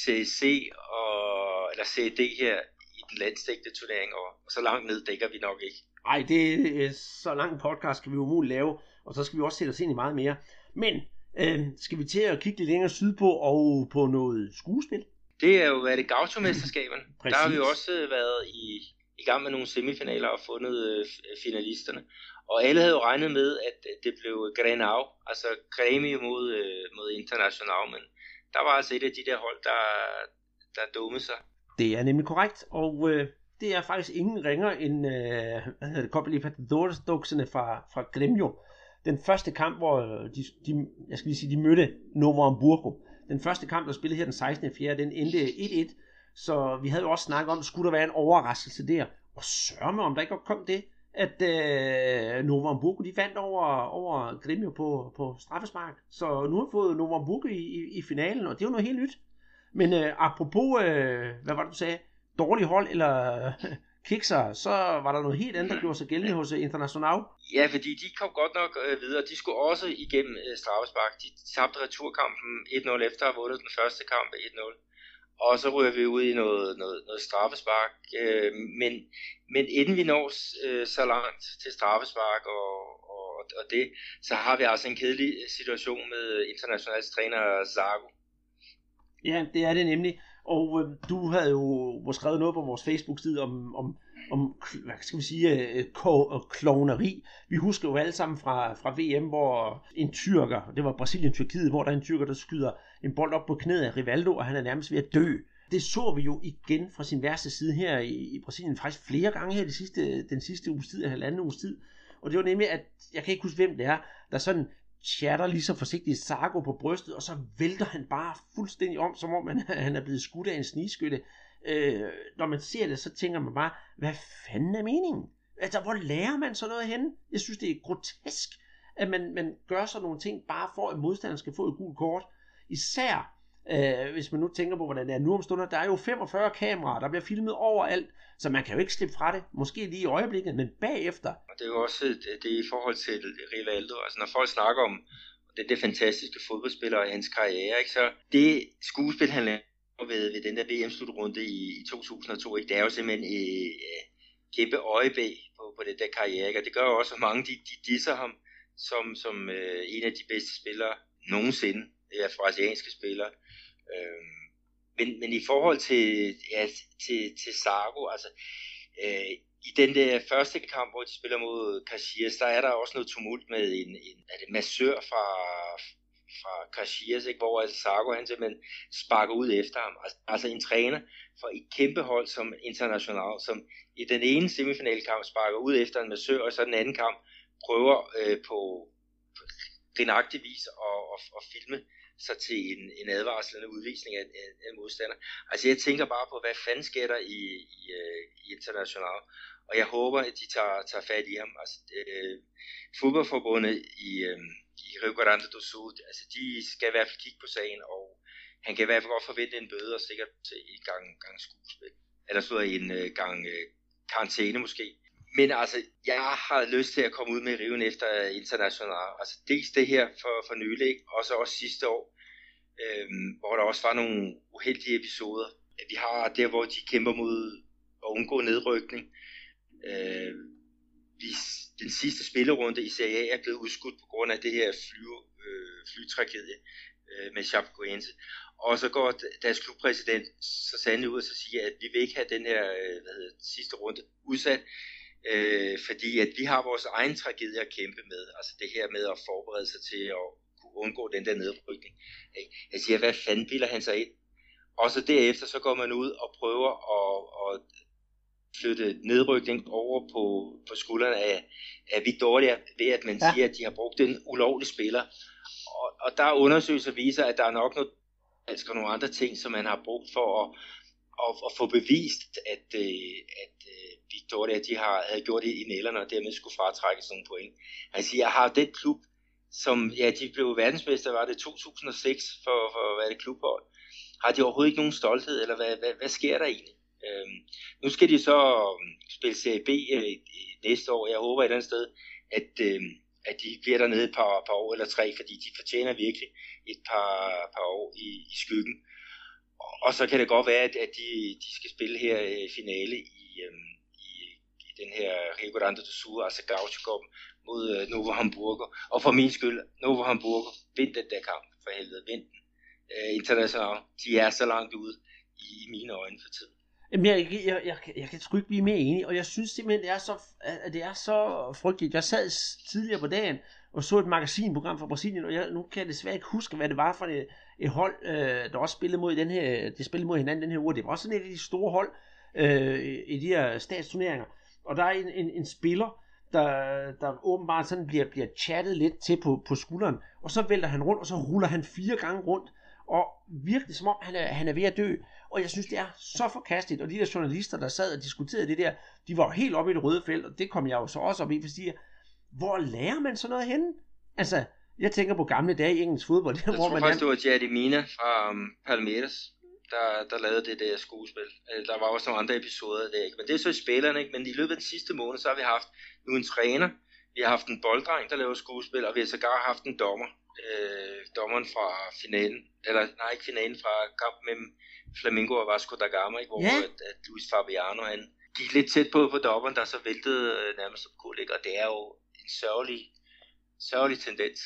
CC og, eller CD her i den landstægte turnering, og, og så langt ned dækker vi nok ikke. Nej, det er så lang en podcast kan vi umuligt lave, og så skal vi også sætte os ind i meget mere. Men øh, skal vi til at kigge lidt længere sydpå og på noget skuespil? Det er jo været det Gaucho-mesterskaberne. Der har vi jo også øh, været i, i gang med nogle semifinaler og fundet øh, finalisterne. Og alle havde jo regnet med, at det blev Grenau, altså Grêmio mod, øh, mod International, men der var altså et af de der hold, der, der dummede sig. Det er nemlig korrekt, og øh, det er faktisk ingen ringer end, øh, hvad hedder det, Copa Libertadores-duksene fra, fra Gremio. Den første kamp, hvor øh, de, de, jeg skal lige sige, de mødte Novo Hamburgo. Den første kamp, der spillede her den 16. 4. den endte 1-1. Så vi havde jo også snakket om, skulle der være en overraskelse der. Og sørme om der ikke kom det at øh, Novo Hamburgo, de vandt over, over Gremio på, på straffespark. Så nu har vi fået Novo Hamburgo i, i, i finalen, og det er jo noget helt nyt. Men øh, apropos, øh, hvad var det du sagde, dårlig hold eller øh, kikser, så var der noget helt andet, der gjorde sig gældende hos øh, International. Ja, fordi de kom godt nok øh, videre. De skulle også igennem øh, straffespark. De tabte returkampen 1-0 efter at have vundet den første kamp 1-0 og så ryger vi ud i noget, noget, noget straffespark. Øh, men, men inden vi når øh, så langt til straffespark og, og, og og, og det, så har vi altså en kedelig situation med internationals træner Zago. Ja, det er det nemlig. Og øh, du havde jo øh, skrevet noget på vores Facebook-side om, om, om hvad skal vi sige, øh, øh klovneri. Vi husker jo alle sammen fra, fra VM, hvor en tyrker, det var Brasilien-Tyrkiet, hvor der er en tyrker, der skyder en bold op på knæet af Rivaldo, og han er nærmest ved at dø. Det så vi jo igen fra sin værste side her i, i Brasilien, faktisk flere gange her de sidste, den sidste uges tid, eller halvanden uges tid. Og det var nemlig, at jeg kan ikke huske, hvem det er, der sådan chatter lige så forsigtigt Sargo på brystet, og så vælter han bare fuldstændig om, som om han, *laughs* han er blevet skudt af en snigskytte. Øh, når man ser det, så tænker man bare, hvad fanden er meningen? Altså, hvor lærer man så noget henne? Jeg synes, det er grotesk, at man, man gør sådan nogle ting, bare for at modstanderen skal få et gult kort. Især øh, hvis man nu tænker på, hvordan det er nu om stunder. Der er jo 45 kameraer, der bliver filmet overalt, så man kan jo ikke slippe fra det. Måske lige i øjeblikket, men bagefter. Og det er jo også det, det i forhold til Rivaldo. Altså når folk snakker om det, det fantastiske fodboldspiller og hans karriere, ikke, så det skuespil, han lavede ved, ved den der VM-slutrunde i, i 2002, ikke, det er jo simpelthen øh, kæmpe øjebæg på, på den der karriere. Ikke? Og det gør jo også, at mange de, de disser ham som, som øh, en af de bedste spillere nogensinde, ja, brasilianske spillere. Øh, men, men i forhold til, ja, til, til Sargo, altså øh, i den der første kamp, hvor de spiller mod Casillas, der er der også noget tumult med en, en er det massør fra, fra Caxias, ikke? hvor altså Sargo han simpelthen sparker ud efter ham. Altså, altså en træner for et kæmpe hold som international, som i den ene semifinalkamp sparker ud efter en massør, og så den anden kamp prøver øh, på, på grinagtig vis at, at, at filme sig til en, en advarsel eller udvisning af, af, af modstander. Altså jeg tænker bare på, hvad fanden sker der i, i, øh, i international, og jeg håber, at de tager, tager fat i ham. Altså, øh, fodboldforbundet i, øh, i Rio Grande do Sul, altså de skal i hvert fald kigge på sagen, og han kan i hvert fald godt forvente en bøde og sikkert til en gang, gang skuespil. Eller så en øh, gang øh, karantæne måske. Men altså, jeg har lyst til at komme ud med riven efter international. Altså dels det her for, for nylig, og så også sidste år, øhm, hvor der også var nogle uheldige episoder. Vi har der, hvor de kæmper mod at undgå nedrykning. Øh, vi, den sidste spillerunde i Serie A er blevet udskudt på grund af det her fly, øh, flytragedie øh, med Chapecoense. Og så går deres klubpræsident så sandelig ud og så siger, at vi vil ikke have den her øh, hvad hedder, sidste runde udsat, øh, fordi at vi har vores egen tragedie at kæmpe med. Altså det her med at forberede sig til at kunne undgå den der nedrykning. Jeg siger, hvad fanden bilder han sig ind? Og så derefter så går man ud og prøver at, at flytte nedrykning over på, på skuldrene af, af Victoria, ved at man ja. siger, at de har brugt en ulovlig spiller. Og, og der undersøgelser viser, at der er nok noget, altså nogle andre ting, som man har brugt for at, at, at få bevist, at, øh, at øh, Victoria de har, havde gjort det i nælderne, og dermed skulle fratrække sådan nogle point. Han siger, jeg har den klub, som, ja, de blev verdensmester, var det 2006 for, for hvad det klubhold. Har de overhovedet ikke nogen stolthed, eller hvad, hvad, hvad sker der egentlig? Øhm, nu skal de så øhm, spille Serie B øh, næste år. Jeg håber et eller andet sted, at, øh, at de bliver dernede et par, par år eller tre, fordi de fortjener virkelig et par, par år i, i skyggen. Og, og så kan det godt være, at, at de, de skal spille her øh, finale i, øh, den her Rio Grande do Sul, altså Gaucho mod øh, Novo Hamburger. Og for min skyld, Novo Hamburger, vind den der kamp, for helvede, vind den. Øh, international, de er så langt ude i, i mine øjne for tiden. Jamen, jeg, jeg, jeg, jeg, jeg kan sgu ikke blive mere enig, og jeg synes simpelthen, det er så, at det er så frygteligt. Jeg sad tidligere på dagen og så et magasinprogram fra Brasilien, og jeg, nu kan jeg desværre ikke huske, hvad det var for et, et hold, øh, der også spillede mod, den her, de spillede mod hinanden den her uge. Det var også sådan et af de store hold øh, i de her statsturneringer. Og der er en, en, en spiller, der, der åbenbart sådan bliver, bliver chattet lidt til på, på skulderen, og så vælter han rundt, og så ruller han fire gange rundt, og virkelig som om han er, han er ved at dø. Og jeg synes, det er så forkasteligt. Og de der journalister, der sad og diskuterede det der, de var jo helt oppe i det røde felt, og det kom jeg jo så også op i, fordi hvor lærer man sådan noget henne? Altså, jeg tænker på gamle dage i engelsk fodbold. Der, *laughs* jeg hvor tror man faktisk, det var Jerry Mina fra um, Palmeiras, der, der lavede det der skuespil. Øh, der var også nogle andre episoder af det, ikke? Men det er så i spillerne, ikke? Men i løbet af den sidste måned, så har vi haft nu en træner, vi har haft en bolddreng, der laver skuespil, og vi har sågar haft en dommer. Øh, dommeren fra finalen, eller nej, ikke finalen, fra kampen mellem Flamingo og Vasco da Gama, ikke? hvor ja. at, at Luis Fabiano han gik lidt tæt på på dommeren, der så væltede øh, nærmest op og det er jo en sørgelig sørgelig tendens.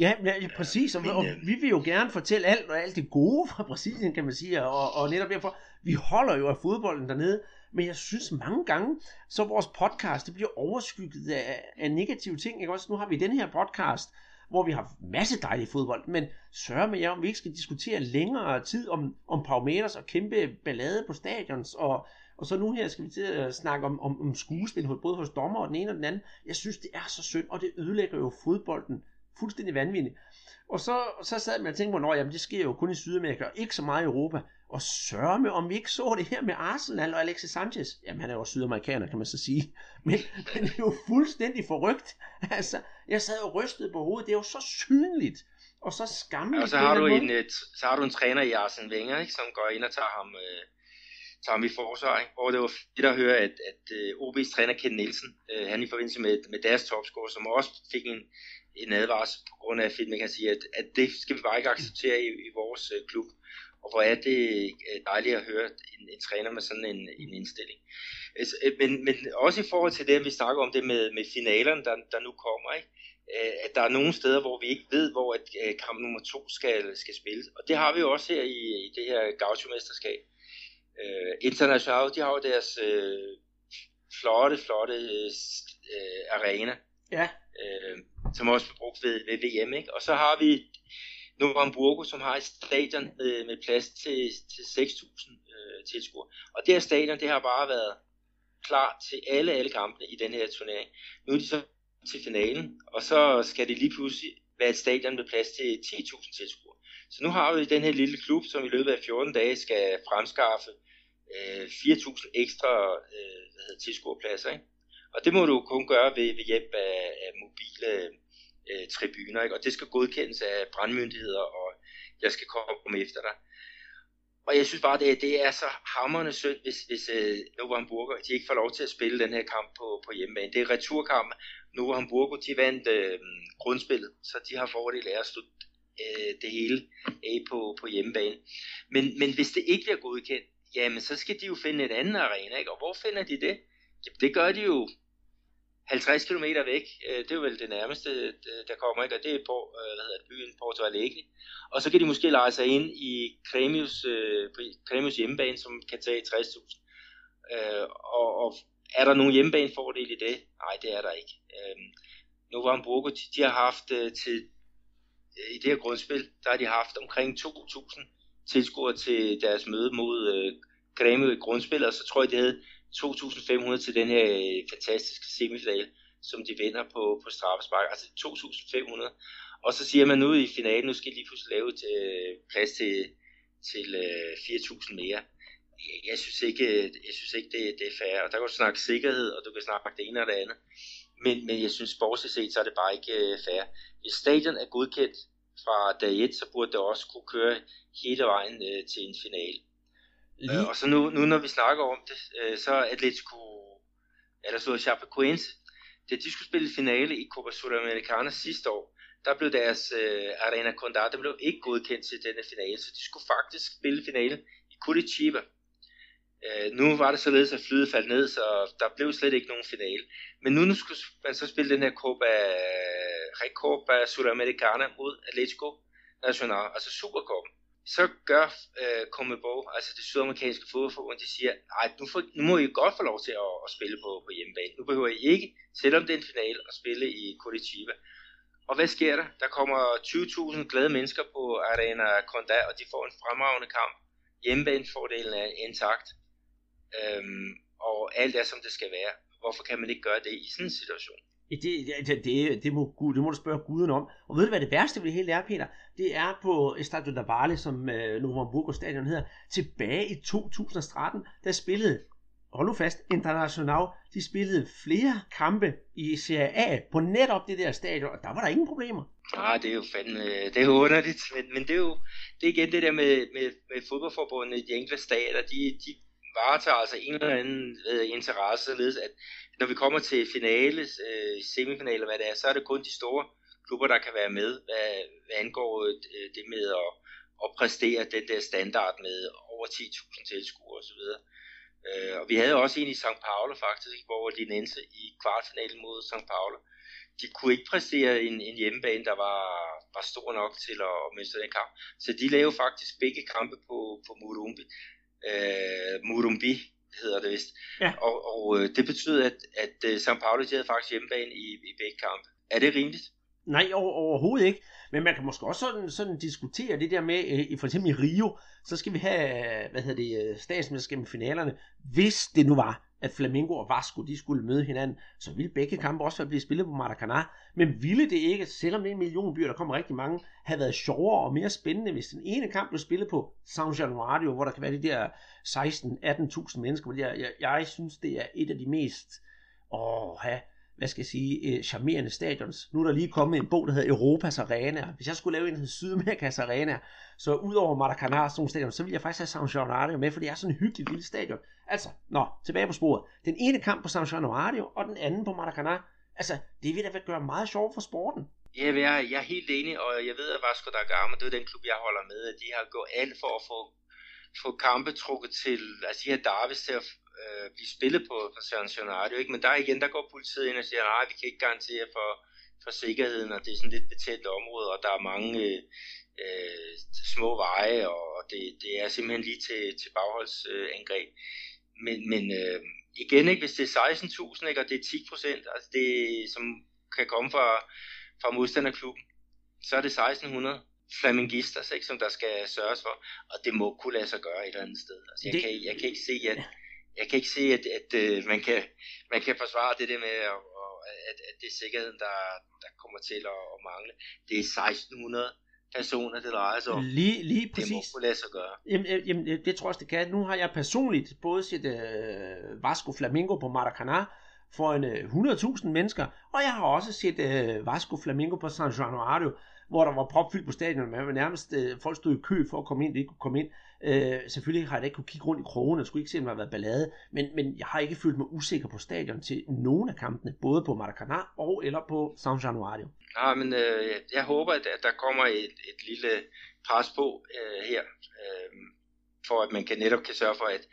Ja, ja præcis, og, og vi vil jo gerne fortælle alt og alt det gode fra Brasilien, kan man sige, og, og netop derfor, vi holder jo af fodbolden dernede, men jeg synes mange gange, så vores podcast, det bliver overskygget af, af negative ting, ikke også? Nu har vi den her podcast, hvor vi har masse dejlig fodbold, men sørger med jer, om vi ikke skal diskutere længere tid om, om Paumeters og kæmpe ballade på stadions, og, og så nu her skal vi til at snakke om, om, om skuespil, både hos dommer og den ene og den anden. Jeg synes, det er så synd, og det ødelægger jo fodbolden fuldstændig vanvittigt. Og så, så sad man og tænkte på, at det sker jo kun i Sydamerika, og ikke så meget i Europa. Og sørge med, om vi ikke så det her med Arsenal og Alexis Sanchez. Jamen, han er jo sydamerikaner, kan man så sige. *laughs* Men, men det er jo fuldstændig forrygt. *laughs* Altså, jeg sad og rystede på hovedet. Det er jo så synligt. Og så skammeligt. Ja, og så har, du en, et, så har du en træner i Arsene Wenger, ikke, som går ind og tager ham, øh, tager ham i forsvar. Ikke? Og det var fedt at høre, at, at øh, OB's træner Ken Nielsen, uh, han i forbindelse med, med deres topscore, som også fik en, en advarsel på grund af, at man kan sige, at, at det skal vi bare ikke acceptere i, i vores uh, klub. Og hvor er det uh, dejligt at høre en, en træner med sådan en, en indstilling. Altså, men, men også i forhold til det, vi snakker om det med, med finalerne, der, der nu kommer, ikke? at der er nogle steder, hvor vi ikke ved, hvor at kamp nummer to skal, skal spilles. Og det har vi jo også her i, i det her gaucho-mesterskab. Uh, International, de har jo deres uh, flotte, flotte uh, arena. Ja. Uh, som også blev brugt ved, ved VM. Ikke? Og så har vi Novo Hamburgo, som har et stadion med, med plads til, til 6.000 øh, tilskuere. Og det her stadion, det har bare været klar til alle, alle kampene i den her turnering. Nu er de så til finalen, og så skal det lige pludselig være et stadion med plads til 10.000 tilskuere. Så nu har vi den her lille klub, som i løbet af 14 dage skal fremskaffe øh, 4.000 ekstra øh, hvad hedder, tilskuerpladser. Ikke? Og det må du kun gøre ved, ved hjælp af, af mobile øh, tribuner, ikke? og det skal godkendes af brandmyndigheder, og jeg skal komme efter dig. Og jeg synes bare, det, det er så hammerende synd, hvis, hvis øh, Novo Hamburgo, de ikke får lov til at spille den her kamp på, på hjemmebane. Det er returkamp. Novo Hamburgo, de vandt øh, grundspillet, så de har fordel af at slutte øh, det hele af på, på hjemmebane. Men, men hvis det ikke bliver godkendt, jamen så skal de jo finde en anden arena, ikke? Og hvor finder de det? Jamen, det gør de jo 50 km væk, øh, det er vel det nærmeste, øh, der kommer, ikke? og det er på, øh, hvad hedder det, byen Porto Alegre. Og så kan de måske lege sig ind i Kremius, Kremius øh, hjemmebane, som kan tage 60.000. Øh, og, og er der nogen hjemmebanefordel i det? Nej, det er der ikke. Øhm, Novo Hamburgo, de, de har haft til, i det her grundspil, der har de haft omkring 2.000 tilskuere til deres møde mod Kremius i grundspillet, og så tror jeg, de havde 2.500 til den her øh, fantastiske semifinal, som de vinder på, på straffespark. Altså 2.500. Og så siger man nu i finalen, nu skal de lige pludselig lave et, øh, plads til, til øh, 4.000 mere. Jeg synes ikke, øh, jeg synes ikke det, det er fair. Og der kan du snakke sikkerhed, og du kan snakke det ene og det andet. Men, men jeg synes, sportsligt set, så er det bare ikke øh, fair. Hvis stadion er godkendt fra dag 1, så burde det også kunne køre hele vejen øh, til en finale. Lige... Øh, og så nu, nu når vi snakker om det, øh, så Atletico, eller så Chapecoense, da de skulle spille finale i Copa Sudamericana sidste år, der blev deres øh, Arena Condá, der blev ikke godkendt til denne finale, så de skulle faktisk spille finale i Curitiba. Øh, nu var det således, at flyet faldt ned, så der blev slet ikke nogen finale. Men nu, nu skulle man så spille den her Copa, Recopa Sudamericana mod Atletico Nacional, altså Supercopa så gør øh, Comebol, altså det sydamerikanske fodboldforbund, de siger, nej, nu, får, nu må I godt få lov til at, at spille på, på hjemmebane. Nu behøver I ikke, selvom det er en finale, at spille i Curitiba. Og hvad sker der? Der kommer 20.000 glade mennesker på Arena Condá, og de får en fremragende kamp. Hjemmebanefordelen er intakt. Øhm, og alt er, som det skal være. Hvorfor kan man ikke gøre det i sådan en situation? Det, det, det, det, må, det må du spørge guden om. Og ved du, hvad det værste ved det hele er, Peter? Det er på øh, Estadio Navale, som øh, Novo Hamburgo stadion hedder, tilbage i 2013, der spillede, hold nu fast, International, de spillede flere kampe i Serie A på netop det der stadion, og der var der ingen problemer. Ah, det er jo fandme, det er underligt, men, men det er jo det er igen det der med, med, med fodboldforbundet i de enkelte stater, de, de varetager altså en eller anden øh, interesse, således at når vi kommer til finale, øh, semifinale, hvad det er, så er det kun de store klubber, der kan være med, hvad, hvad angår øh, det med at, at præstere den der standard med over 10.000 tilskuere osv. Øh, og vi havde også en i St. Paulo faktisk, hvor Linense i kvartfinalen mod St. Paulo, de kunne ikke præstere en, en hjemmebane, der var, var stor nok til at, at miste den kamp. Så de lavede faktisk begge kampe på, på Murumbi. Øh, Murumbi hedder det vist. Ja. Og, og øh, det betyder, at, at uh, St. Paulo de havde faktisk hjemmebane i, i begge kampe. Er det rimeligt? Nej, over, overhovedet ikke. Men man kan måske også sådan, sådan diskutere det der med, øh, for eksempel i Rio, så skal vi have, hvad hedder det, øh, finalerne. Hvis det nu var, at Flamengo og Vasco, de skulle møde hinanden, så ville begge kampe også være blevet spillet på Maracanã. Men ville det ikke, selvom det er en million byer, der kommer rigtig mange, have været sjovere og mere spændende, hvis den ene kamp blev spillet på San Januario, hvor der kan være de der 16-18.000 mennesker. Jeg, jeg, jeg synes, det er et af de mest åh, have, hvad skal jeg sige, øh, charmerende stadions. Nu er der lige kommet en bog, der hedder Europas Arena. Hvis jeg skulle lave en, der hedder Sydamerikas Arena, så udover Maracanã og sådan stadion, så vil jeg faktisk have San Januario med, for det er sådan en hyggelig lille stadion. Altså, nå, tilbage på sporet. Den ene kamp på San Januario, og den anden på Maracanã. Altså, det vil da gøre meget sjovt for sporten. Ja, jeg, er, jeg er helt enig, og jeg ved, at Vasco da Gama, det er den klub, jeg holder med, at de har gået alt for at få, få kampe trukket til, altså de her Davis til at øh, blive spillet på, på San Scenario, ikke? Men der igen, der går politiet ind og siger, nej, vi kan ikke garantere for, for sikkerheden, og det er sådan lidt betændt område, og der er mange øh, øh, små veje, og det, det er simpelthen lige til, til bagholdsangreb. Øh, men men øh, igen, ikke, hvis det er 16.000, ikke, og det er 10 procent, altså det, som kan komme fra, fra modstanderklubben, så er det 1600 flamingistas, ikke, som der skal sørges for, og det må kunne lade sig gøre et eller andet sted. Altså, jeg, det... kan, jeg kan ikke se, at, jeg kan ikke se, at, at, øh, man, kan, man kan forsvare det der med, at, at, at det er sikkerheden, der, der kommer til at, at mangle. Det er 1600 personer, det drejer sig om. Lige, lige præcis. Det må kunne lade sig gøre. Jamen, jamen, det tror jeg det kan. Nu har jeg personligt både set uh, Vasco Flamingo på Maracanã for en uh, 100.000 mennesker, og jeg har også set uh, Vasco Flamingo på San Januario, hvor der var propfyldt på stadion, man var nærmest, øh, folk stod i kø for at komme ind, det ikke kunne komme ind. Øh, selvfølgelig har jeg da ikke kunne kigge rundt i krogen, og skulle ikke se, om der har været ballade, men, men jeg har ikke følt mig usikker på stadion til nogen af kampene, både på Maracanã og eller på San Januario. Ja, men øh, jeg håber, at der kommer et, et lille pres på øh, her, øh, for at man kan netop kan sørge for, at,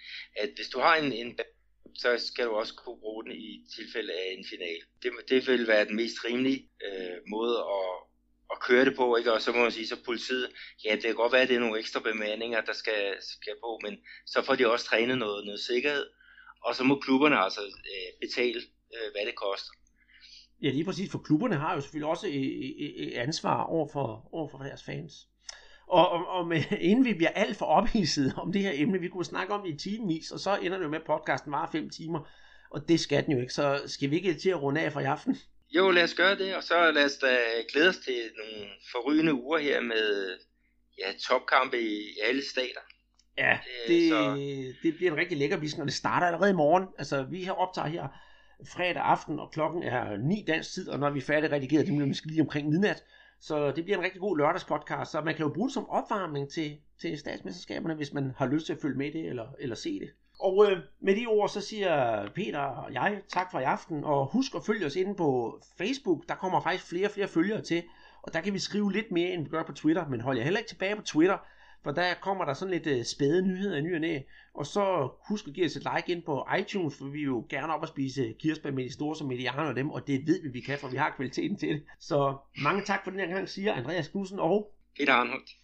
at hvis du har en, en så skal du også kunne bruge den i tilfælde af en final. Det, det vil være den mest rimelige øh, måde at, at køre det på, ikke? og så må man sige, så politiet, ja, det kan godt være, at det er nogle ekstra bemandinger, der skal, skal på, men så får de også trænet noget, noget sikkerhed, og så må klubberne altså øh, betale, øh, hvad det koster. Ja, lige præcis, for klubberne har jo selvfølgelig også et, ansvar over for, over for deres fans. Og, og, og med, *laughs* inden vi bliver alt for ophidset om det her emne, vi kunne snakke om det i timevis, og så ender det jo med, at podcasten var fem timer, og det skal den jo ikke, så skal vi ikke til at runde af for i aften? Jo, lad os gøre det, og så lad os da glæde os til nogle forrygende uger her med ja, topkampe i, alle stater. Ja, det, så... det bliver en rigtig lækker bisk, når det starter allerede i morgen. Altså, vi har optaget her fredag aften, og klokken er 9 dansk tid, og når vi er færdig redigeret, det bliver måske lige omkring midnat. Så det bliver en rigtig god lørdagspodcast, så man kan jo bruge det som opvarmning til, til statsmesterskaberne, hvis man har lyst til at følge med det, eller, eller se det. Og øh, med de ord, så siger Peter og jeg tak for i aften, og husk at følge os inde på Facebook, der kommer faktisk flere og flere følgere til, og der kan vi skrive lidt mere, end vi gør på Twitter, men hold jer heller ikke tilbage på Twitter, for der kommer der sådan lidt øh, spæde nyheder i ny og næ. Og så husk at give os et like ind på iTunes, for vi vil jo gerne op og spise kirsebær med de store som medianer og dem, og det ved vi, vi kan, for vi har kvaliteten til det. Så mange tak for den her gang, siger Andreas Knudsen og Peter Arnholdt.